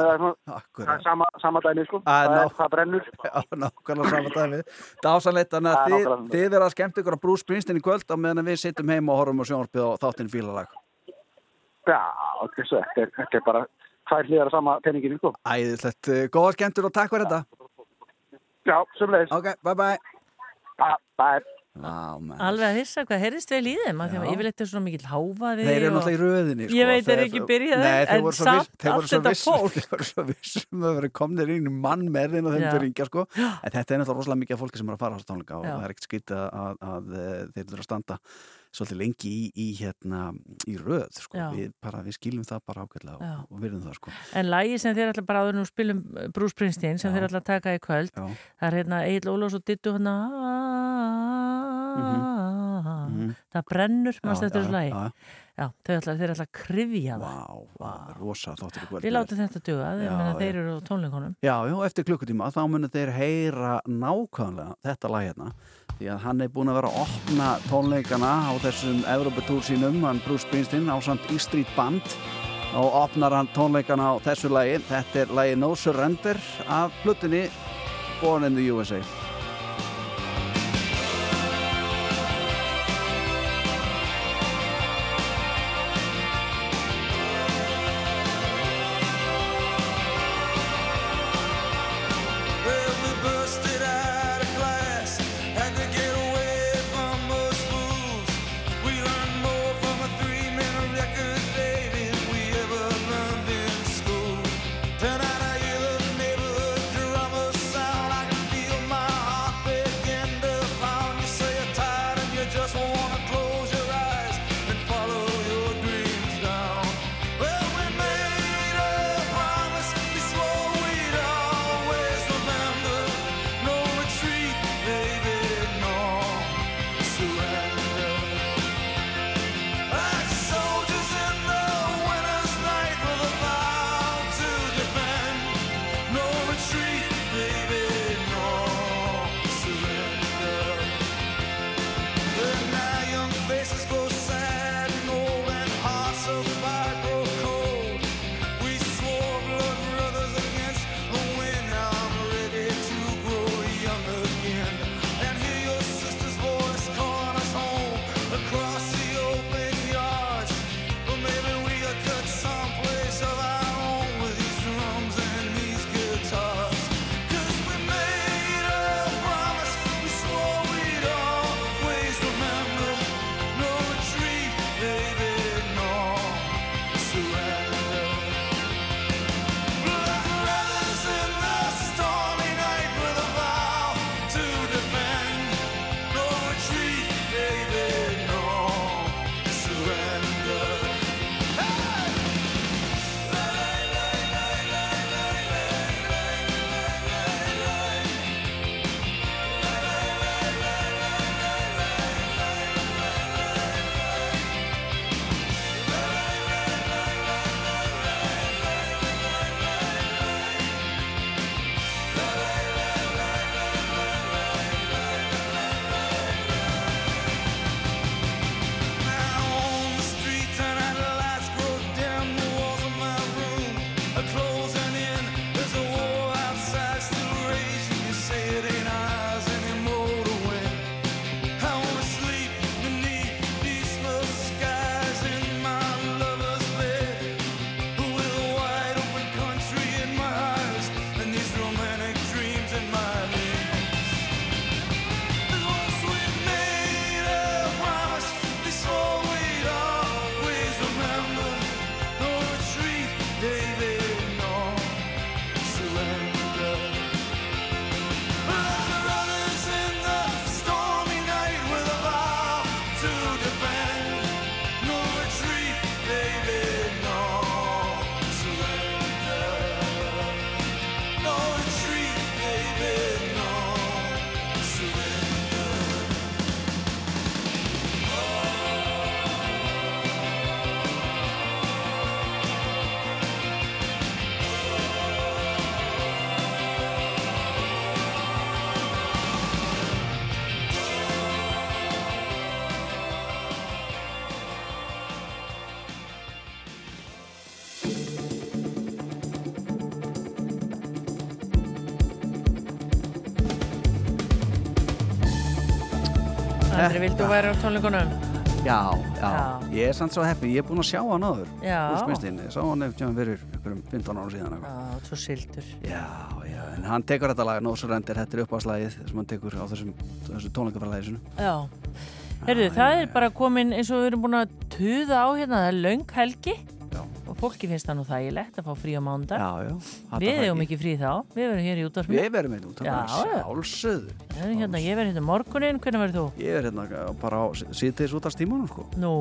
það er sama, sama dæmi, sko. Að Það, það brennur. Já, nákvæmlega saman dæmi. Dásanlegt, þannig að þið, þið verða að skemmt ykkur á Bruce Springsteen í kvöld á meðan við sittum heim og horfum á sjónvarpið og þáttinn fílalag. Já, þessu, þetta er, þetta er bara tvær hlýðar að sama peninginu, sko. Æðislegt, uh, góða skemmtun og takk fyrir þetta. Já, Á. Alveg að hissa hvað heyrðist vel í þeim því að Já. yfirleitt er svona mikill háfaði Þeir eru náttúrulega í röðinni sko. Ég veit þeir eru Þeir- ekki þeir en samt þeir allt þetta viss- fólk Þeir voru svo vissum að vera komnir inn mann með þeim og þeim Já. til ringja sko. En þetta er náttúrulega rosalega mikið fólki sem er að fara á þessu tónleika og Já. það er ekkert skrítið að, að, að eh, þeir eru að standa svolítið lengi í, í, hérna, í röð sko. Já. við, bara, við skiljum það bara ákveðlega Já. og, og virðum það sko. En lagi sem þeir ætla bara áður nú spilum uh, Bruce Springsteen sem þeir ætla að taka í kvöld Já. það er hérna Egil Ólafs og Dittu hérna Mhm. það brennur mannst já, þessu lagi já. Þau ætla, þeir ætla að krifja það. Vá, vá, rosa þáttur kvöld. Við látum þetta duga, þeir, þeir eru á tónleikonum Já, já, eftir klukkutíma þá munum þeir heyra nákvæmlega þetta lag hérna því að hann er búin að vera að opna tónleikana á þessum Evropatúr sínum hann Bruce Springsteen á samt E Street Band. Og opnar hann tónleikana á þessu lagi. Þetta er lagi No Surrender af plutinni Born in the USA Andri, vildu væri á tónleikunum? Já, já, ég er samt svo heppin, ég er búinn að sjá hann áður. Já. Úrsmiðstinn, ég sá hann eftir fyrir einhverjum 15 ára síðan eitthvað. Já, svo sildur. Já, já, en hann tekur þetta lag, Surrender, þetta er uppáðslagið sem hann tekur á þessum, þessum tónleikafærlæði sinu Já, heyrðu, það er bara komin eins og við erum búin að tuða á hérna, það er löng helgi. Já. og fólki finnst það nú þægilegt að fá frí á mándag Já, já, Við hefum ekki. frí þá, við verum hér í útvarfinu Við verum hérna Já, já. hérna, Ég verð hérna morgunin, hvernig verður þú? Ég er hérna bara á síðdeis út af stímanum sko Nú,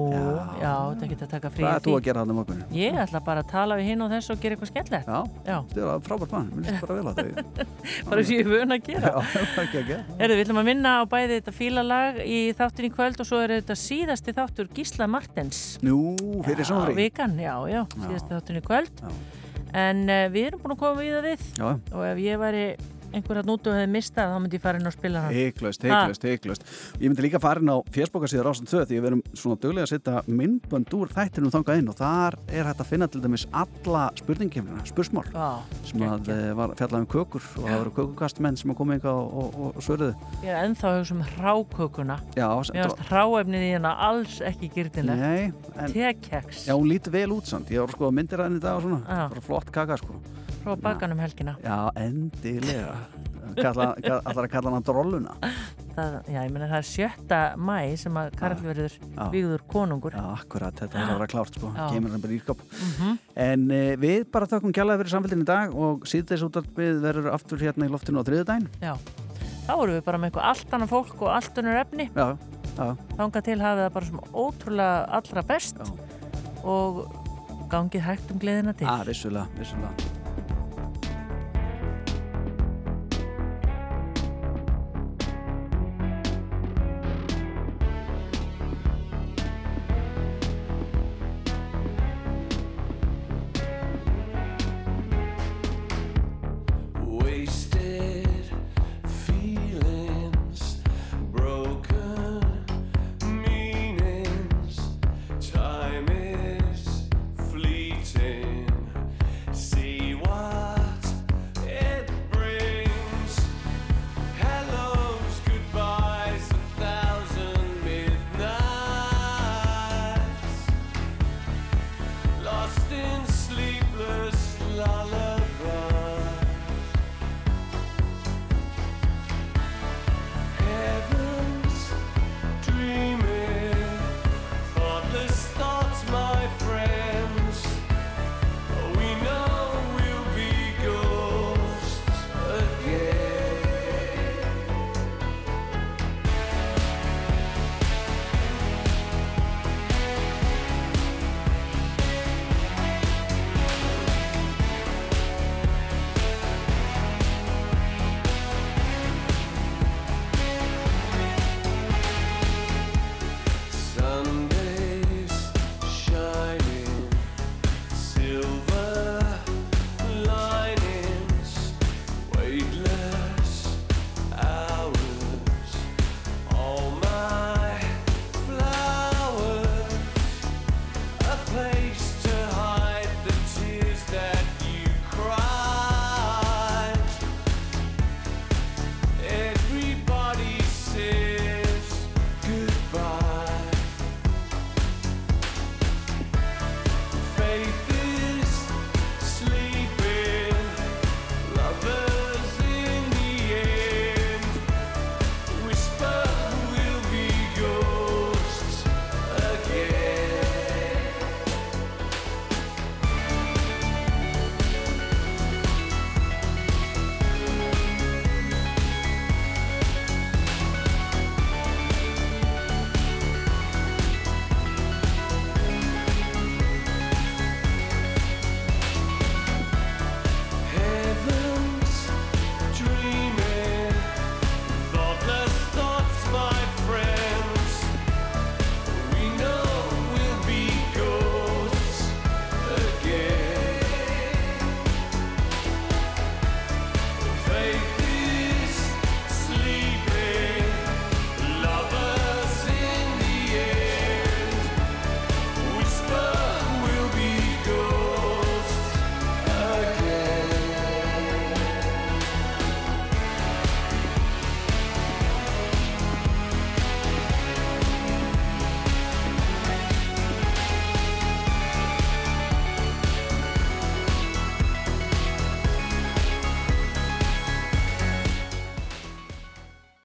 já, þetta getur að taka frí Hvað í er þú því. að gera þarna morgunin? Ég ætla bara að tala við hinn og þess og gera eitthvað skemmtilegt Já, Já. þetta er frábært mann, mér finnst bara vel að þau bara sem ég er vön að gera Já, ekki að gera Herðu, við ætlum að minna á bæði þetta fílalag í þáttin í kvöld og svo er þetta síðasti þáttur Gísla Martens Nú, fyrir Já, sóri já, já, í En uh, við erum búin að koma við það við Já. og ef ég væri einhver að nútu hefði mistað þá myndi ég fara inn og spila hann Heiklaust, heiklaust, heiklaust Ég myndi líka fara inn á fjersbókarsíðar ásand 2 því við erum svona döglega að setja myndbönd úr þættinum þangað inn og þar er hægt að finna til dæmis alla spurningkemlina, spursmál Já, sem að eh, var fjallað um kökur og það voru kökukastmenn sem að koma yngar og, og, og, svöruðu. Ég er ennþá að hugsa um hrákökuna. Já, Mér finnst hráefnið í hérna alls ekki gyrtinlegt Tekeks Já, hún lítur vel út samt, ég var sko myndir að henni Já. kaka sko Frá bakan um helgina. Já, endilega. Kalla, Allar að kalla hana drolluna? Það, Já, ég meina það er sjötta mæ sem að Karl verður Já. víður konungur. Já, akkurat, þetta er að vera klárt sko, Já. kemur hann bara í skap Mhm. En uh, við bara þakkum kjallaði fyrir samfélgin í dag og síðdeis útvarpið verður aftur hérna í loftinu á þriðudaginn Já, þá vorum við bara með eitthvað allt annað fólk og allt önnur efni. Já, já. Þanga til hafið það bara sem ótrúlega allra best og gangið hægt um gleðina til. Ah, vissulega, vissulega